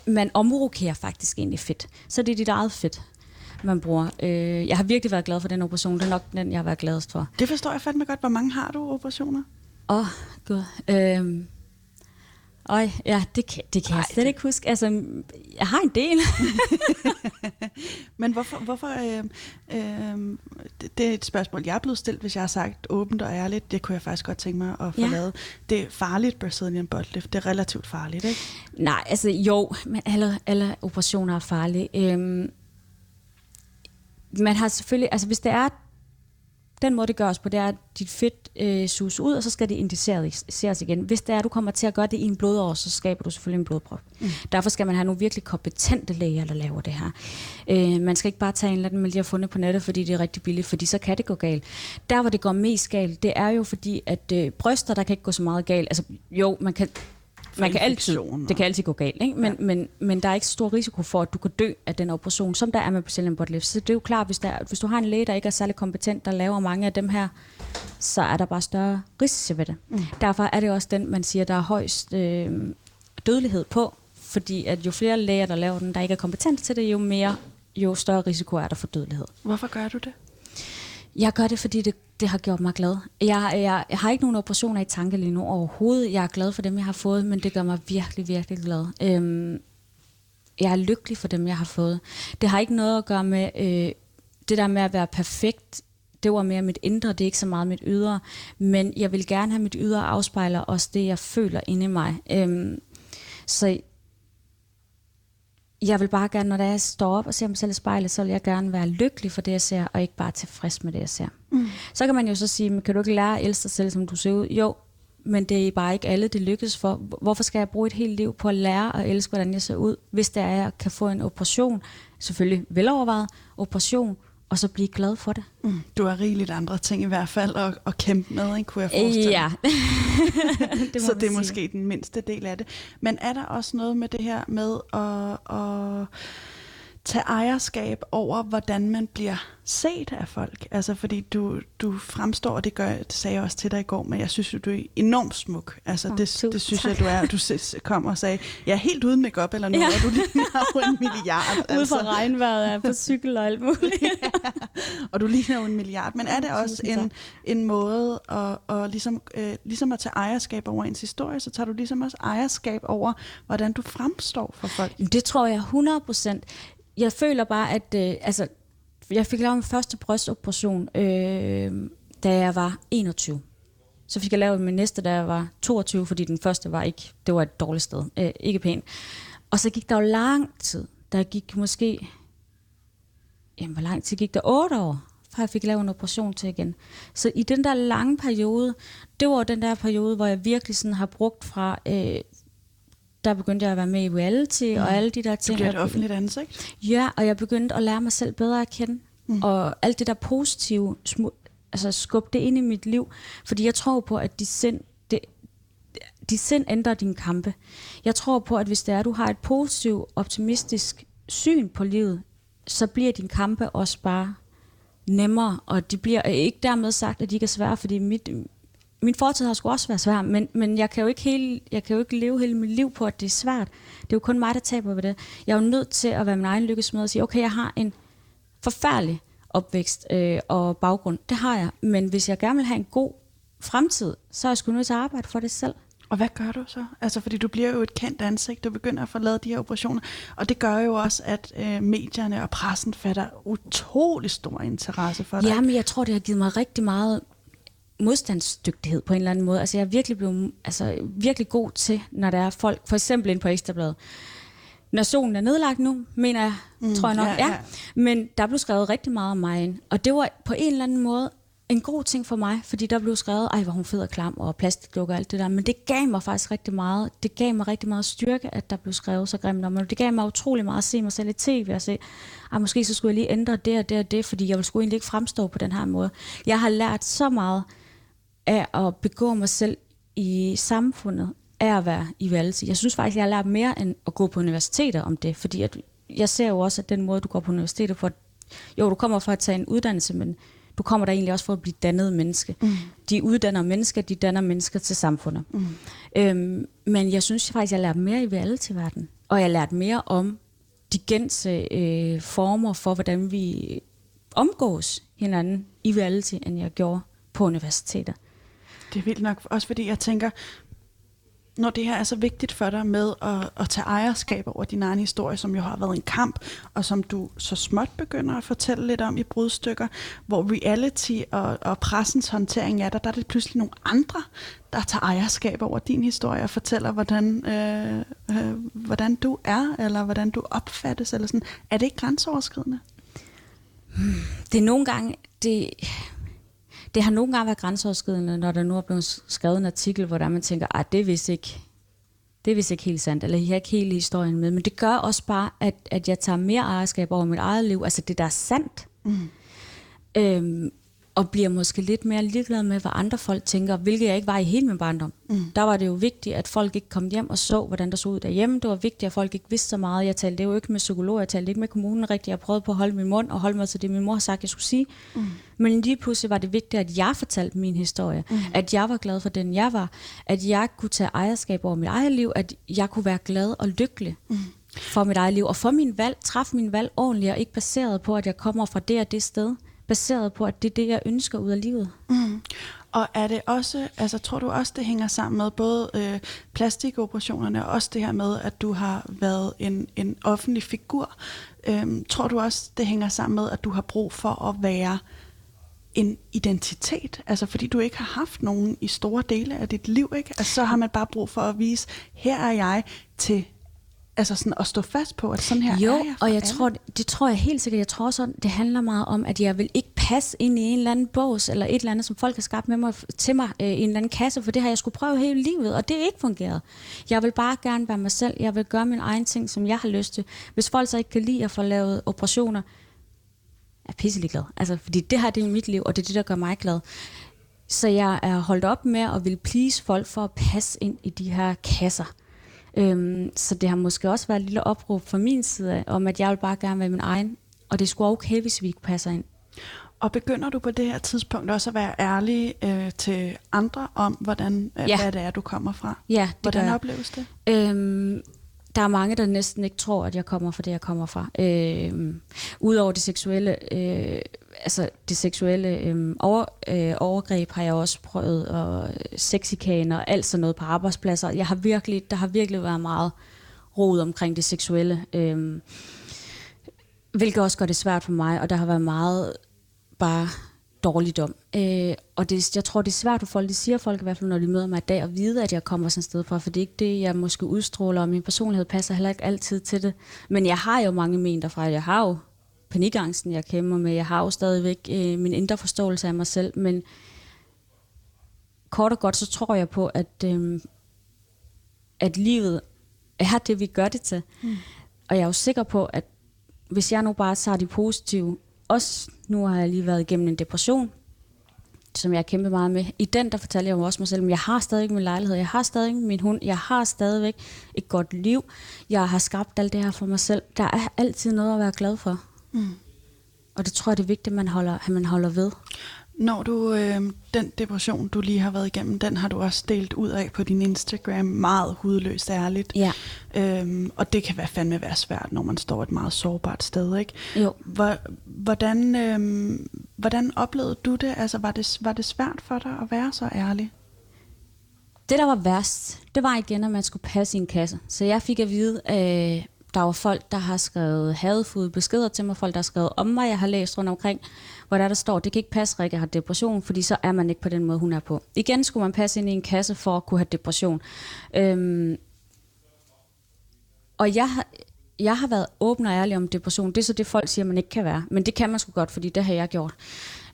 man omrokerer faktisk egentlig fedt. Så det er dit eget fedt, man bruger. Øh, jeg har virkelig været glad for den operation. Det er nok den, jeg har været gladest for. Det forstår jeg fandme godt. Hvor mange har du operationer? Åh, oh, gud. Øh, Øj, ja, det kan, det kan Ej, jeg slet det... ikke huske. Altså, jeg har en del. [laughs] Men hvorfor, hvorfor øh, øh, det, det er et spørgsmål, jeg er blevet stillet, hvis jeg har sagt åbent og ærligt. Det kunne jeg faktisk godt tænke mig at få ja. lavet. Det er farligt, Brazilian butt lift. Det er relativt farligt, ikke? Nej, altså jo, men alle, alle operationer er farlige. Øhm, man har selvfølgelig, altså hvis det er Den måde, det gøres på, det er, at dit fedt øh, suges ud, og så skal det injiceres igen. Hvis det er, at du kommer til at gøre det i en blodår, så skaber du selvfølgelig en blodprop. Mm. Derfor skal man have nogle virkelig kompetente læger, der laver det her. Øh, man skal ikke bare tage en eller anden, man lige har fundet på nettet, fordi det er rigtig billigt, fordi så kan det gå galt. Der, hvor det går mest galt, det er jo fordi, at øh, bryster, der kan ikke gå så meget galt. Altså, jo, man kan man kan altid, det kan altid gå galt, ikke? Men, ja. men, men der er ikke stor risiko for, at du kan dø af den operation, som der er med Brazilian butt lift. Så det er jo klart, hvis, der, hvis du har en læge, der ikke er særlig kompetent, der laver mange af dem her, så er der bare større risici ved det. Mm. Derfor er det også den, man siger, der er højst øh, dødelighed på, fordi at jo flere læger, der laver den, der ikke er kompetent til det, jo mere jo større risiko er der for dødelighed. Hvorfor gør du det? Jeg gør det, fordi det, det har gjort mig glad. Jeg, jeg, jeg har ikke nogen operationer i tanke lige nu overhovedet. Jeg er glad for dem, jeg har fået, men det gør mig virkelig, virkelig glad. Øhm, jeg er lykkelig for dem, jeg har fået. Det har ikke noget at gøre med øh, det der med at være perfekt. Det var mere mit indre, det er ikke så meget mit ydre. Men jeg vil gerne have mit ydre afspejler også det, jeg føler inde i mig. Øhm, så jeg vil bare gerne, når jeg står op og ser mig selv i spejlet, så vil jeg gerne være lykkelig for det, jeg ser, og ikke bare tilfreds med det, jeg ser. Mm. Så kan man jo så sige, men kan du ikke lære at elske dig selv, som du ser ud? Jo, men det er bare ikke alle, det lykkes for. Hvorfor skal jeg bruge et helt liv på at lære at elske, hvordan jeg ser ud, hvis det er, at jeg kan få en operation, selvfølgelig velovervejet operation, og så blive glad for det. Mm. Du har rigeligt andre ting i hvert fald at, at kæmpe med, ikke, kunne jeg forestille Ja. [laughs] det så det er sige. måske den mindste del af det. Men er der også noget med det her med at, at tage ejerskab over, hvordan man bliver set af folk. Altså fordi du, du fremstår, og det, gør, det sagde jeg også til dig i går, men jeg synes jo, du er enormt smuk. Altså oh, det, det synes tak. jeg, du er. Du kom og sagde, jeg er helt uden makeup eller noget, ja. og du ligner [laughs] jo en milliard. Ude altså. fra regnvejret er på cykel og alt muligt. [laughs] ja. Og du ligner jo en milliard. Men er det også en, en måde at, at ligesom, øh, ligesom at tage ejerskab over ens historie, så tager du ligesom også ejerskab over, hvordan du fremstår for folk? Det tror jeg 100 procent jeg føler bare, at øh, altså, jeg fik lavet min første brystoperation, øh, da jeg var 21. Så fik jeg lavet min næste, da jeg var 22, fordi den første var ikke, det var et dårligt sted, øh, ikke pænt. Og så gik der jo lang tid. Der gik måske, jamen hvor lang tid gik der? 8 år, før jeg fik lavet en operation til igen. Så i den der lange periode, det var den der periode, hvor jeg virkelig sådan har brugt fra øh, der begyndte jeg at være med i reality mm. og alle de der ting. Du et offentligt ansigt? Ja, og jeg begyndte at lære mig selv bedre at kende. Mm. Og alt det der positive, altså skubbe det ind i mit liv. Fordi jeg tror på, at de sind, det, de sind ændrer din kampe. Jeg tror på, at hvis det er, at du har et positivt, optimistisk syn på livet, så bliver din kampe også bare nemmere, og de bliver ikke dermed sagt, at de ikke er svære, fordi mit, min fortid har sgu også været svær, men, men jeg, kan jo ikke hele, jeg kan jo ikke leve hele mit liv på, at det er svært. Det er jo kun mig, der taber ved det. Jeg er jo nødt til at være min egen lykkesmed og sige, okay, jeg har en forfærdelig opvækst øh, og baggrund. Det har jeg. Men hvis jeg gerne vil have en god fremtid, så er jeg sgu nødt til at arbejde for det selv. Og hvad gør du så? Altså, fordi du bliver jo et kendt ansigt, du begynder at få lavet de her operationer, og det gør jo også, at øh, medierne og pressen fatter utrolig stor interesse for dig. Jamen, jeg tror, det har givet mig rigtig meget modstandsdygtighed på en eller anden måde. Altså jeg er virkelig blevet altså, virkelig god til, når der er folk, for eksempel ind på Ekstrabladet. Nationen er nedlagt nu, mener jeg, mm, tror jeg nok. Ja, ja. ja. Men der blev skrevet rigtig meget om mig ind. Og det var på en eller anden måde en god ting for mig, fordi der blev skrevet, ej, hvor hun fed og klam, og plastikdukker og alt det der. Men det gav mig faktisk rigtig meget. Det gav mig rigtig meget styrke, at der blev skrevet så grimt om mig. Det gav mig utrolig meget at se mig selv i tv og se, ej, måske så skulle jeg lige ændre det og det og det, fordi jeg ville sgu egentlig ikke fremstå på den her måde. Jeg har lært så meget af at begå mig selv i samfundet, er at være i valgelse. Jeg synes faktisk, jeg har lært mere end at gå på universiteter om det, fordi at jeg ser jo også, at den måde, du går på universiteter for, jo, du kommer for at tage en uddannelse, men du kommer der egentlig også for at blive dannet menneske. Mm. De uddanner mennesker, de danner mennesker til samfundet. Mm. Øhm, men jeg synes faktisk, jeg har lært mere i reality-verden, og jeg har lært mere om de gense øh, former for, hvordan vi omgås hinanden i reality, end jeg gjorde på universiteter. Det er vildt nok, også fordi jeg tænker, når det her er så vigtigt for dig med at, at tage ejerskab over din egen historie, som jo har været en kamp, og som du så småt begynder at fortælle lidt om i brudstykker, hvor reality og, og pressens håndtering er der, der er det pludselig nogle andre, der tager ejerskab over din historie og fortæller, hvordan, øh, øh, hvordan du er, eller hvordan du opfattes, eller sådan. Er det ikke grænseoverskridende? Hmm, det er nogle gange, det, det har nogle gange været grænseoverskridende, når der nu er blevet skrevet en artikel, hvor der man tænker, at det er vist ikke, det er vist ikke helt sandt, eller jeg har ikke hele historien med. Men det gør også bare, at, at jeg tager mere ejerskab over mit eget liv, altså det, der er sandt. Mm. Øhm, og bliver måske lidt mere ligeglad med, hvad andre folk tænker, hvilket jeg ikke var i hele min barndom. Mm. Der var det jo vigtigt, at folk ikke kom hjem og så, hvordan der så ud derhjemme. Det var vigtigt, at folk ikke vidste så meget. Jeg talte jo ikke med psykologer, jeg talte ikke med kommunen rigtigt. Jeg prøvede på at holde min mund og holde mig til det, min mor sagt, jeg skulle sige. Mm. Men lige pludselig var det vigtigt, at jeg fortalte min historie. Mm. At jeg var glad for den, jeg var. At jeg kunne tage ejerskab over mit eget liv. At jeg kunne være glad og lykkelig. Mm for mit eget liv, og for min valg, træffe min valg ordentligt, og ikke baseret på, at jeg kommer fra det og det sted baseret på, at det er det, jeg ønsker ud af livet. Mm. Og er det også, altså tror du også, det hænger sammen med både øh, plastikoperationerne og også det her med, at du har været en, en offentlig figur? Øhm, tror du også, det hænger sammen med, at du har brug for at være en identitet, altså fordi du ikke har haft nogen i store dele af dit liv, ikke? Altså, så har man bare brug for at vise, her er jeg til altså sådan at stå fast på, at sådan her jo, er jeg og jeg alle. tror, det tror jeg helt sikkert. Jeg tror også, det handler meget om, at jeg vil ikke passe ind i en eller anden bås, eller et eller andet, som folk har skabt med mig, til mig øh, i en eller anden kasse, for det har jeg skulle prøve hele livet, og det er ikke fungeret. Jeg vil bare gerne være mig selv. Jeg vil gøre min egen ting, som jeg har lyst til. Hvis folk så ikke kan lide at få lavet operationer, er pisselig glad. Altså, fordi det her det er mit liv, og det er det, der gør mig glad. Så jeg er holdt op med at vil please folk for at passe ind i de her kasser. Øhm, så det har måske også været et lille opråb fra min side om, at jeg vil bare gerne være min egen, og det skulle okay, hvis vi ikke passer ind. Og begynder du på det her tidspunkt også at være ærlig øh, til andre om, hvordan, øh, ja. hvad det er, du kommer fra? Ja, det Hvordan opleves det? Øhm, der er mange, der næsten ikke tror, at jeg kommer fra det, jeg kommer fra. Øh, Udover det seksuelle, øh, altså det seksuelle øh, over, øh, overgreb har jeg også prøvet, og sexikaner og alt sådan noget på arbejdspladser. Jeg har virkelig, der har virkelig været meget rod omkring det seksuelle, øh, hvilket også gør det svært for mig, og der har været meget bare dårligdom. Øh, og det, jeg tror, det er svært for folk, det siger folk i hvert fald, når de møder mig i dag, at vide, at jeg kommer sådan et sted fra, for det er ikke det, jeg måske udstråler, og min personlighed passer heller ikke altid til det. Men jeg har jo mange men derfra. Jeg har jo panikangsten, jeg kæmper med. Jeg har jo stadigvæk øh, min indre forståelse af mig selv, men kort og godt, så tror jeg på, at, øh, at livet er det, vi gør det til. Mm. Og jeg er jo sikker på, at hvis jeg nu bare tager de positive, også nu har jeg lige været igennem en depression, som jeg har kæmpet meget med. I den, der fortalte jeg jo også mig selv, at jeg har stadig min lejlighed, jeg har stadig min hund, jeg har stadigvæk et godt liv, jeg har skabt alt det her for mig selv. Der er altid noget at være glad for. Mm. Og det tror jeg, det er vigtigt, at man holder, at man holder ved. Når du, øh, den depression, du lige har været igennem, den har du også delt ud af på din Instagram, meget hudløst ærligt. Ja. Øhm, og det kan være fandme være svært, når man står et meget sårbart sted, ikke? Jo. Hvordan, øh, hvordan oplevede du det? Altså, var det, var det svært for dig at være så ærlig? Det, der var værst, det var igen, at man skulle passe i en kasse. Så jeg fik at vide, øh, der var folk, der har skrevet hadfulde beskeder til mig, folk, der har skrevet om mig, jeg har læst rundt omkring, hvor der, der står, det kan ikke passe, at Rikke har depression, fordi så er man ikke på den måde, hun er på. Igen skulle man passe ind i en kasse for at kunne have depression. Øhm, og jeg har, jeg har været åben og ærlig om depression. Det er så det, folk siger, man ikke kan være. Men det kan man sgu godt, fordi det har jeg gjort.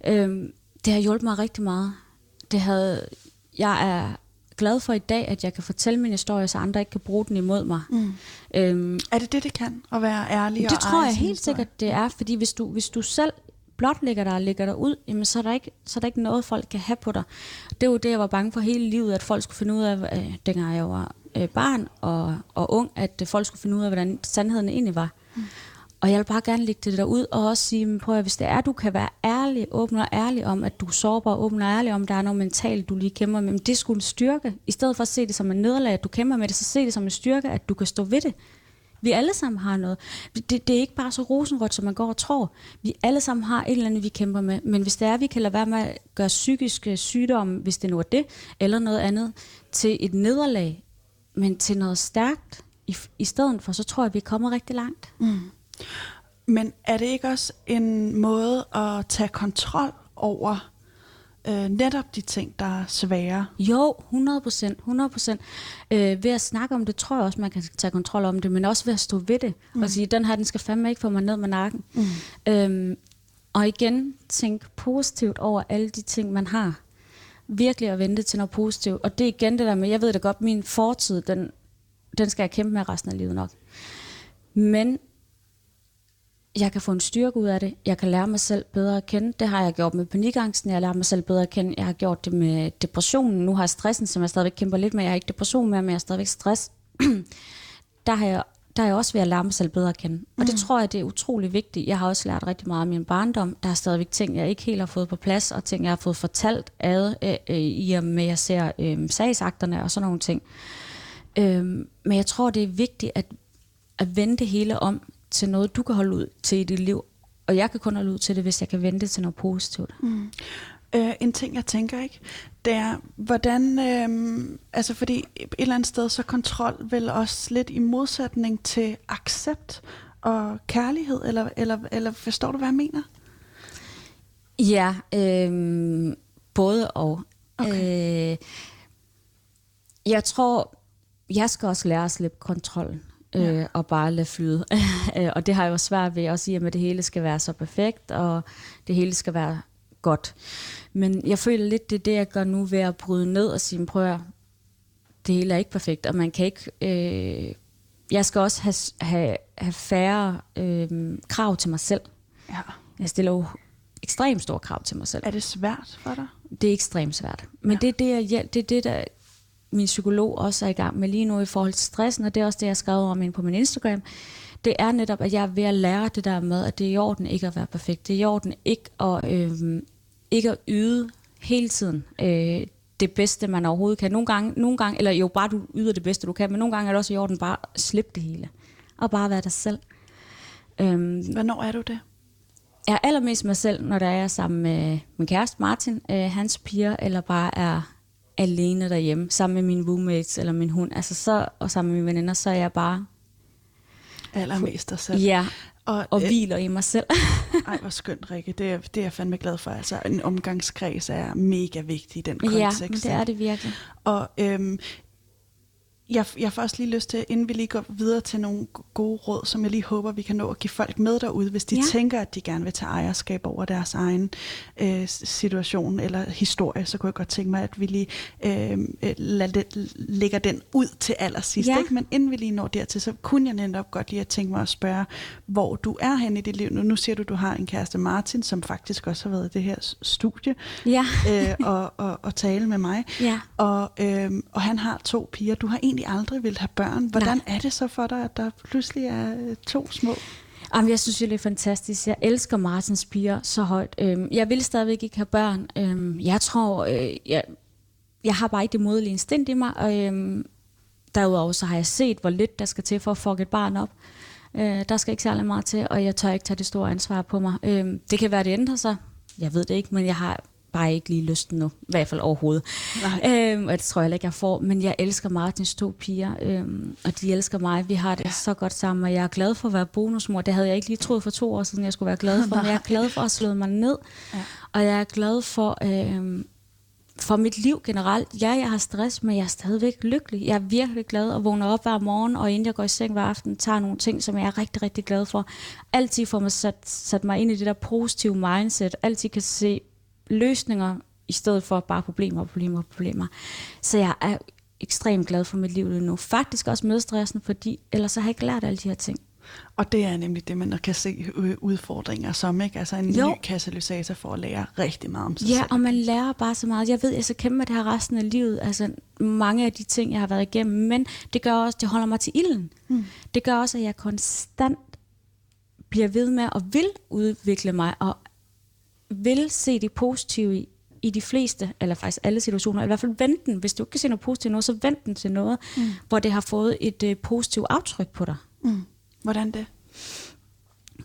Øhm, det har hjulpet mig rigtig meget. Det havde, jeg er glad for i dag, at jeg kan fortælle min historie, så andre ikke kan bruge den imod mig. Mm. Øhm, er det det, det kan? At være ærlig det og Det tror jeg helt historie? sikkert, det er. Fordi hvis du, hvis du selv blot ligger der og ligger der ud, jamen så er, der ikke, så er der ikke noget, folk kan have på dig. Det var det, jeg var bange for hele livet, at folk skulle finde ud af, øh, dengang jeg var øh, barn og, og ung, at folk skulle finde ud af, hvordan sandheden egentlig var. Mm. Og jeg vil bare gerne lægge det der ud og også sige, prøv at hvis det er, du kan være ærlig, åben og ærlig om, at du er sårbar, åben og ærlig om, der er noget mentalt, du lige kæmper med, men det skulle en styrke. I stedet for at se det som en nederlag, at du kæmper med det, så se det som en styrke, at du kan stå ved det. Vi alle sammen har noget. Det, det er ikke bare så rosenrødt, som man går og tror. Vi alle sammen har et eller andet, vi kæmper med. Men hvis det er, vi kan lade være med at gøre psykiske øh, sygdomme, hvis det nu er det, eller noget andet, til et nederlag, men til noget stærkt i, i stedet for, så tror jeg, vi kommer rigtig langt. Mm. Men er det ikke også en måde at tage kontrol over øh, netop de ting, der er svære? Jo, 100 procent. 100 procent. Øh, ved at snakke om det, tror jeg også, man kan tage kontrol om det, men også ved at stå ved det mm. og sige, den her, den skal fandme ikke få mig ned med nakken. Mm. Øhm, Og igen, tænk positivt over alle de ting, man har. Virkelig at vente til noget positivt. Og det er igen det der med, jeg ved det godt, min fortid, den, den skal jeg kæmpe med resten af livet nok. Men jeg kan få en styrke ud af det. Jeg kan lære mig selv bedre at kende. Det har jeg gjort med panikangsten. Jeg har lært mig selv bedre at kende. Jeg har gjort det med depressionen. Nu har jeg stressen, som jeg stadigvæk kæmper lidt med. Jeg har ikke depression mere, men jeg har stadigvæk stress. [clears throat] der har jeg der er jeg også ved at lære mig selv bedre at kende. Og det mm. tror jeg, det er utrolig vigtigt. Jeg har også lært rigtig meget af min barndom. Der er stadigvæk ting, jeg ikke helt har fået på plads, og ting, jeg har fået fortalt ad, øh, øh, i og med, at jeg ser øh, sagsakterne og sådan nogle ting. Øh, men jeg tror, det er vigtigt at, at vende det hele om til noget, du kan holde ud til i dit liv. Og jeg kan kun holde ud til det, hvis jeg kan vente til noget positivt. Mm. Øh, en ting, jeg tænker ikke, det er, hvordan, øh, altså fordi et eller andet sted, så kontrol vel også lidt i modsætning til accept og kærlighed, eller, eller, eller forstår du, hvad jeg mener? Ja, øh, både og. Okay. Øh, jeg tror, jeg skal også lære at slippe kontrollen øh, ja. og bare lade flyde. [laughs] og det har jeg jo svært ved at sige, at det hele skal være så perfekt, og det hele skal være godt. Men jeg føler lidt, det er det, jeg gør nu ved at bryde ned og sige, prøv at, det hele er ikke perfekt, og man kan ikke... Øh, jeg skal også have, have, have færre øh, krav til mig selv. Ja. Jeg stiller jo ekstremt store krav til mig selv. Er det svært for dig? Det er ekstremt svært. Men ja. det, er det, jeg, det er det, der min psykolog også er i gang med lige nu i forhold til stressen, og det er også det, jeg har skrevet om ind på min Instagram. Det er netop, at jeg er ved at lære det der med, at det er i orden ikke at være perfekt. Det er i orden ikke at, øh, ikke at yde hele tiden øh, det bedste, man overhovedet kan. Nogle gange, nogle gange, eller jo, bare du yder det bedste, du kan, men nogle gange er det også i orden bare at slippe det hele. Og bare være dig selv. Øhm, Hvornår er du det? Jeg er allermest mig selv, når der er sammen med min kæreste Martin, øh, hans piger, eller bare er alene derhjemme, sammen med mine roommates eller min hund. Altså så, og sammen med mine veninder, så er jeg bare... Allermest dig selv. Ja, og, og øh, hviler i mig selv. [laughs] ej, hvor skønt, Rikke. Det er, det er jeg fandme glad for. Altså, en omgangskreds er mega vigtig i den kontekst. Ja, det er det virkelig. Og øhm, jeg, jeg får også lige lyst til, inden vi lige går videre til nogle gode råd, som jeg lige håber, vi kan nå at give folk med derude, hvis de ja. tænker, at de gerne vil tage ejerskab over deres egen øh, situation eller historie, så kunne jeg godt tænke mig, at vi lige øh, lad det, lægger den ud til allersidst. Ja. Ikke? Men inden vi lige når dertil, så kunne jeg netop godt lige at tænke mig at spørge, hvor du er hen i dit liv nu. Nu siger du, at du har en kæreste Martin, som faktisk også har været i det her studie ja. øh, og, og, og tale med mig. Ja. Og, øh, og han har to piger. Du har en egentlig aldrig vil have børn. Hvordan Nej. er det så for dig, at der pludselig er øh, to små? Jamen, jeg synes det er fantastisk. Jeg elsker Martins piger så højt. Øhm, jeg vil stadigvæk ikke have børn. Øhm, jeg tror, øh, jeg, jeg har bare ikke det modelige instinkt i mig. Og, øhm, derudover så har jeg set, hvor lidt der skal til for at få et barn op. Øh, der skal ikke særlig meget til, og jeg tør ikke tage det store ansvar på mig. det kan være, det ændrer sig. Jeg ved det ikke, men jeg har bare ikke lige lysten nu, i hvert fald overhovedet. Øhm, og det tror jeg heller ikke, jeg får. Men jeg elsker Martins to piger, øhm, og de elsker mig. Vi har det ja. så godt sammen, og jeg er glad for at være bonusmor. Det havde jeg ikke lige troet for to år siden, jeg skulle være glad for. [laughs] men jeg er glad for at slå mig ned, ja. og jeg er glad for... Øhm, for mit liv generelt. Ja, jeg har stress, men jeg er stadigvæk lykkelig. Jeg er virkelig glad at vågne op hver morgen, og inden jeg går i seng hver aften, tager nogle ting, som jeg er rigtig, rigtig glad for. Altid får mig sat, sat mig ind i det der positive mindset. Altid kan se løsninger, i stedet for bare problemer, problemer, problemer. Så jeg er ekstremt glad for mit liv nu. Faktisk også med stressen, fordi ellers har jeg ikke lært alle de her ting. Og det er nemlig det, man kan se udfordringer som, ikke? Altså en jo. ny katalysator for at lære rigtig meget om sig ja, selv. Ja, og man lærer bare så meget. Jeg ved, jeg skal kæmpe med det her resten af livet. Altså mange af de ting, jeg har været igennem. Men det gør også, det holder mig til ilden. Mm. Det gør også, at jeg konstant bliver ved med at vil udvikle mig og vil se det positive i, i de fleste, eller faktisk alle situationer, i hvert fald vente den. Hvis du ikke kan se noget positivt noget, så vent den til noget, mm. hvor det har fået et uh, positivt aftryk på dig. Mm. Hvordan det?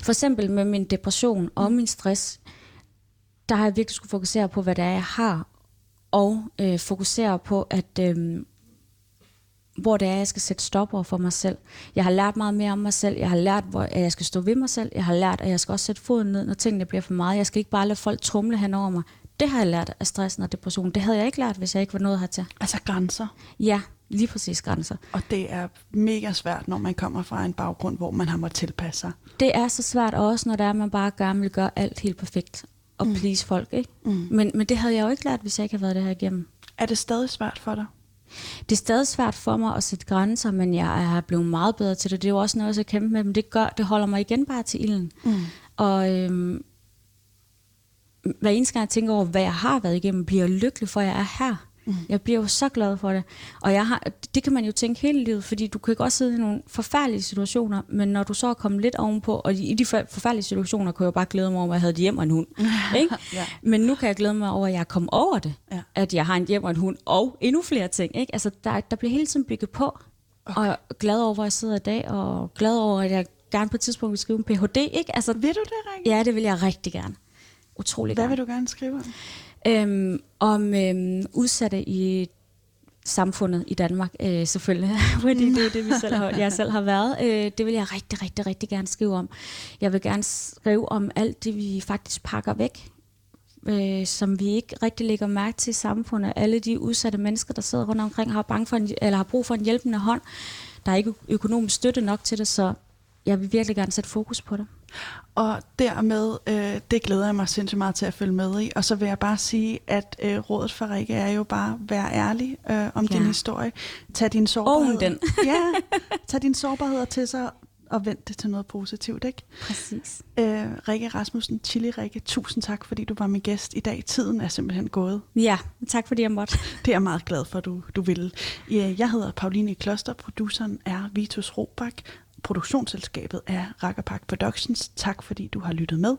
For eksempel med min depression og mm. min stress, der har jeg virkelig skulle fokusere på, hvad det er, jeg har, og øh, fokusere på, at øh, hvor det er, jeg skal sætte stopper for mig selv. Jeg har lært meget mere om mig selv. Jeg har lært, hvor, at jeg skal stå ved mig selv. Jeg har lært, at jeg skal også sætte foden ned, når tingene bliver for meget. Jeg skal ikke bare lade folk trumle hen over mig. Det har jeg lært af stressen og depression. Det havde jeg ikke lært, hvis jeg ikke var nået hertil. Altså grænser? Ja, Lige præcis grænser. Og det er mega svært, når man kommer fra en baggrund, hvor man har måttet tilpasse sig. Det er så svært også, når det er, at man bare gerne vil gøre alt helt perfekt og mm. please folk. Ikke? Mm. Men, men det havde jeg jo ikke lært, hvis jeg ikke havde været det her igennem. Er det stadig svært for dig? Det er stadig svært for mig at sætte grænser, men jeg er blevet meget bedre til det. Det er jo også noget, jeg kæmpe med, men det, gør, det holder mig igen bare til ilden. Mm. Og øhm, hver eneste gang jeg tænker over, hvad jeg har været igennem, bliver jeg lykkelig for, at jeg er her. Mm. Jeg bliver jo så glad for det. Og jeg har, det kan man jo tænke hele livet, fordi du kan godt sidde i nogle forfærdelige situationer, men når du så er kommet lidt ovenpå, og i de forfærdelige situationer kunne jeg jo bare glæde mig over, at jeg havde et hjem og en hund. [laughs] ikke? ja. Men nu kan jeg glæde mig over, at jeg er kommet over det. Ja. At jeg har en hjem og en hund, og endnu flere ting. Ikke? Altså, der, der bliver hele tiden bygget på. Okay. Og jeg er glad over, hvor jeg sidder i dag, og glad over, at jeg gerne på et tidspunkt vil skrive en Ph.D. Ikke? Altså, vil du det, Rikke? Ja, det vil jeg rigtig gerne. Utrolig Hvad gerne. vil du gerne skrive om? Øhm, om øhm, udsatte i samfundet i Danmark, øh, selvfølgelig, [laughs] fordi det er det, vi selv har, jeg selv har været. Øh, det vil jeg rigtig, rigtig, rigtig gerne skrive om. Jeg vil gerne skrive om alt det, vi faktisk pakker væk, øh, som vi ikke rigtig lægger mærke til i samfundet. Alle de udsatte mennesker, der sidder rundt omkring, har, bange for en, eller har brug for en hjælpende hånd. Der er ikke økonomisk støtte nok til det, så jeg vil virkelig gerne sætte fokus på det. Og dermed, øh, det glæder jeg mig sindssygt meget til at følge med i. Og så vil jeg bare sige, at øh, rådet for Rikke er jo bare at være ærlig øh, om ja. din historie. Tag din sårbarhed. Den. [laughs] ja, [laughs] tag din sårbarheder til sig og vend det til noget positivt, ikke? Præcis. Øh, Rikke Rasmussen, Chili Rikke, tusind tak, fordi du var min gæst i dag. Tiden er simpelthen gået. Ja, tak fordi jeg måtte. [laughs] Det er jeg meget glad for, du, du ville. Jeg hedder Pauline Kloster, produceren er Vitus Robak, Produktionsselskabet er Rakkerpark Productions. Tak fordi du har lyttet med.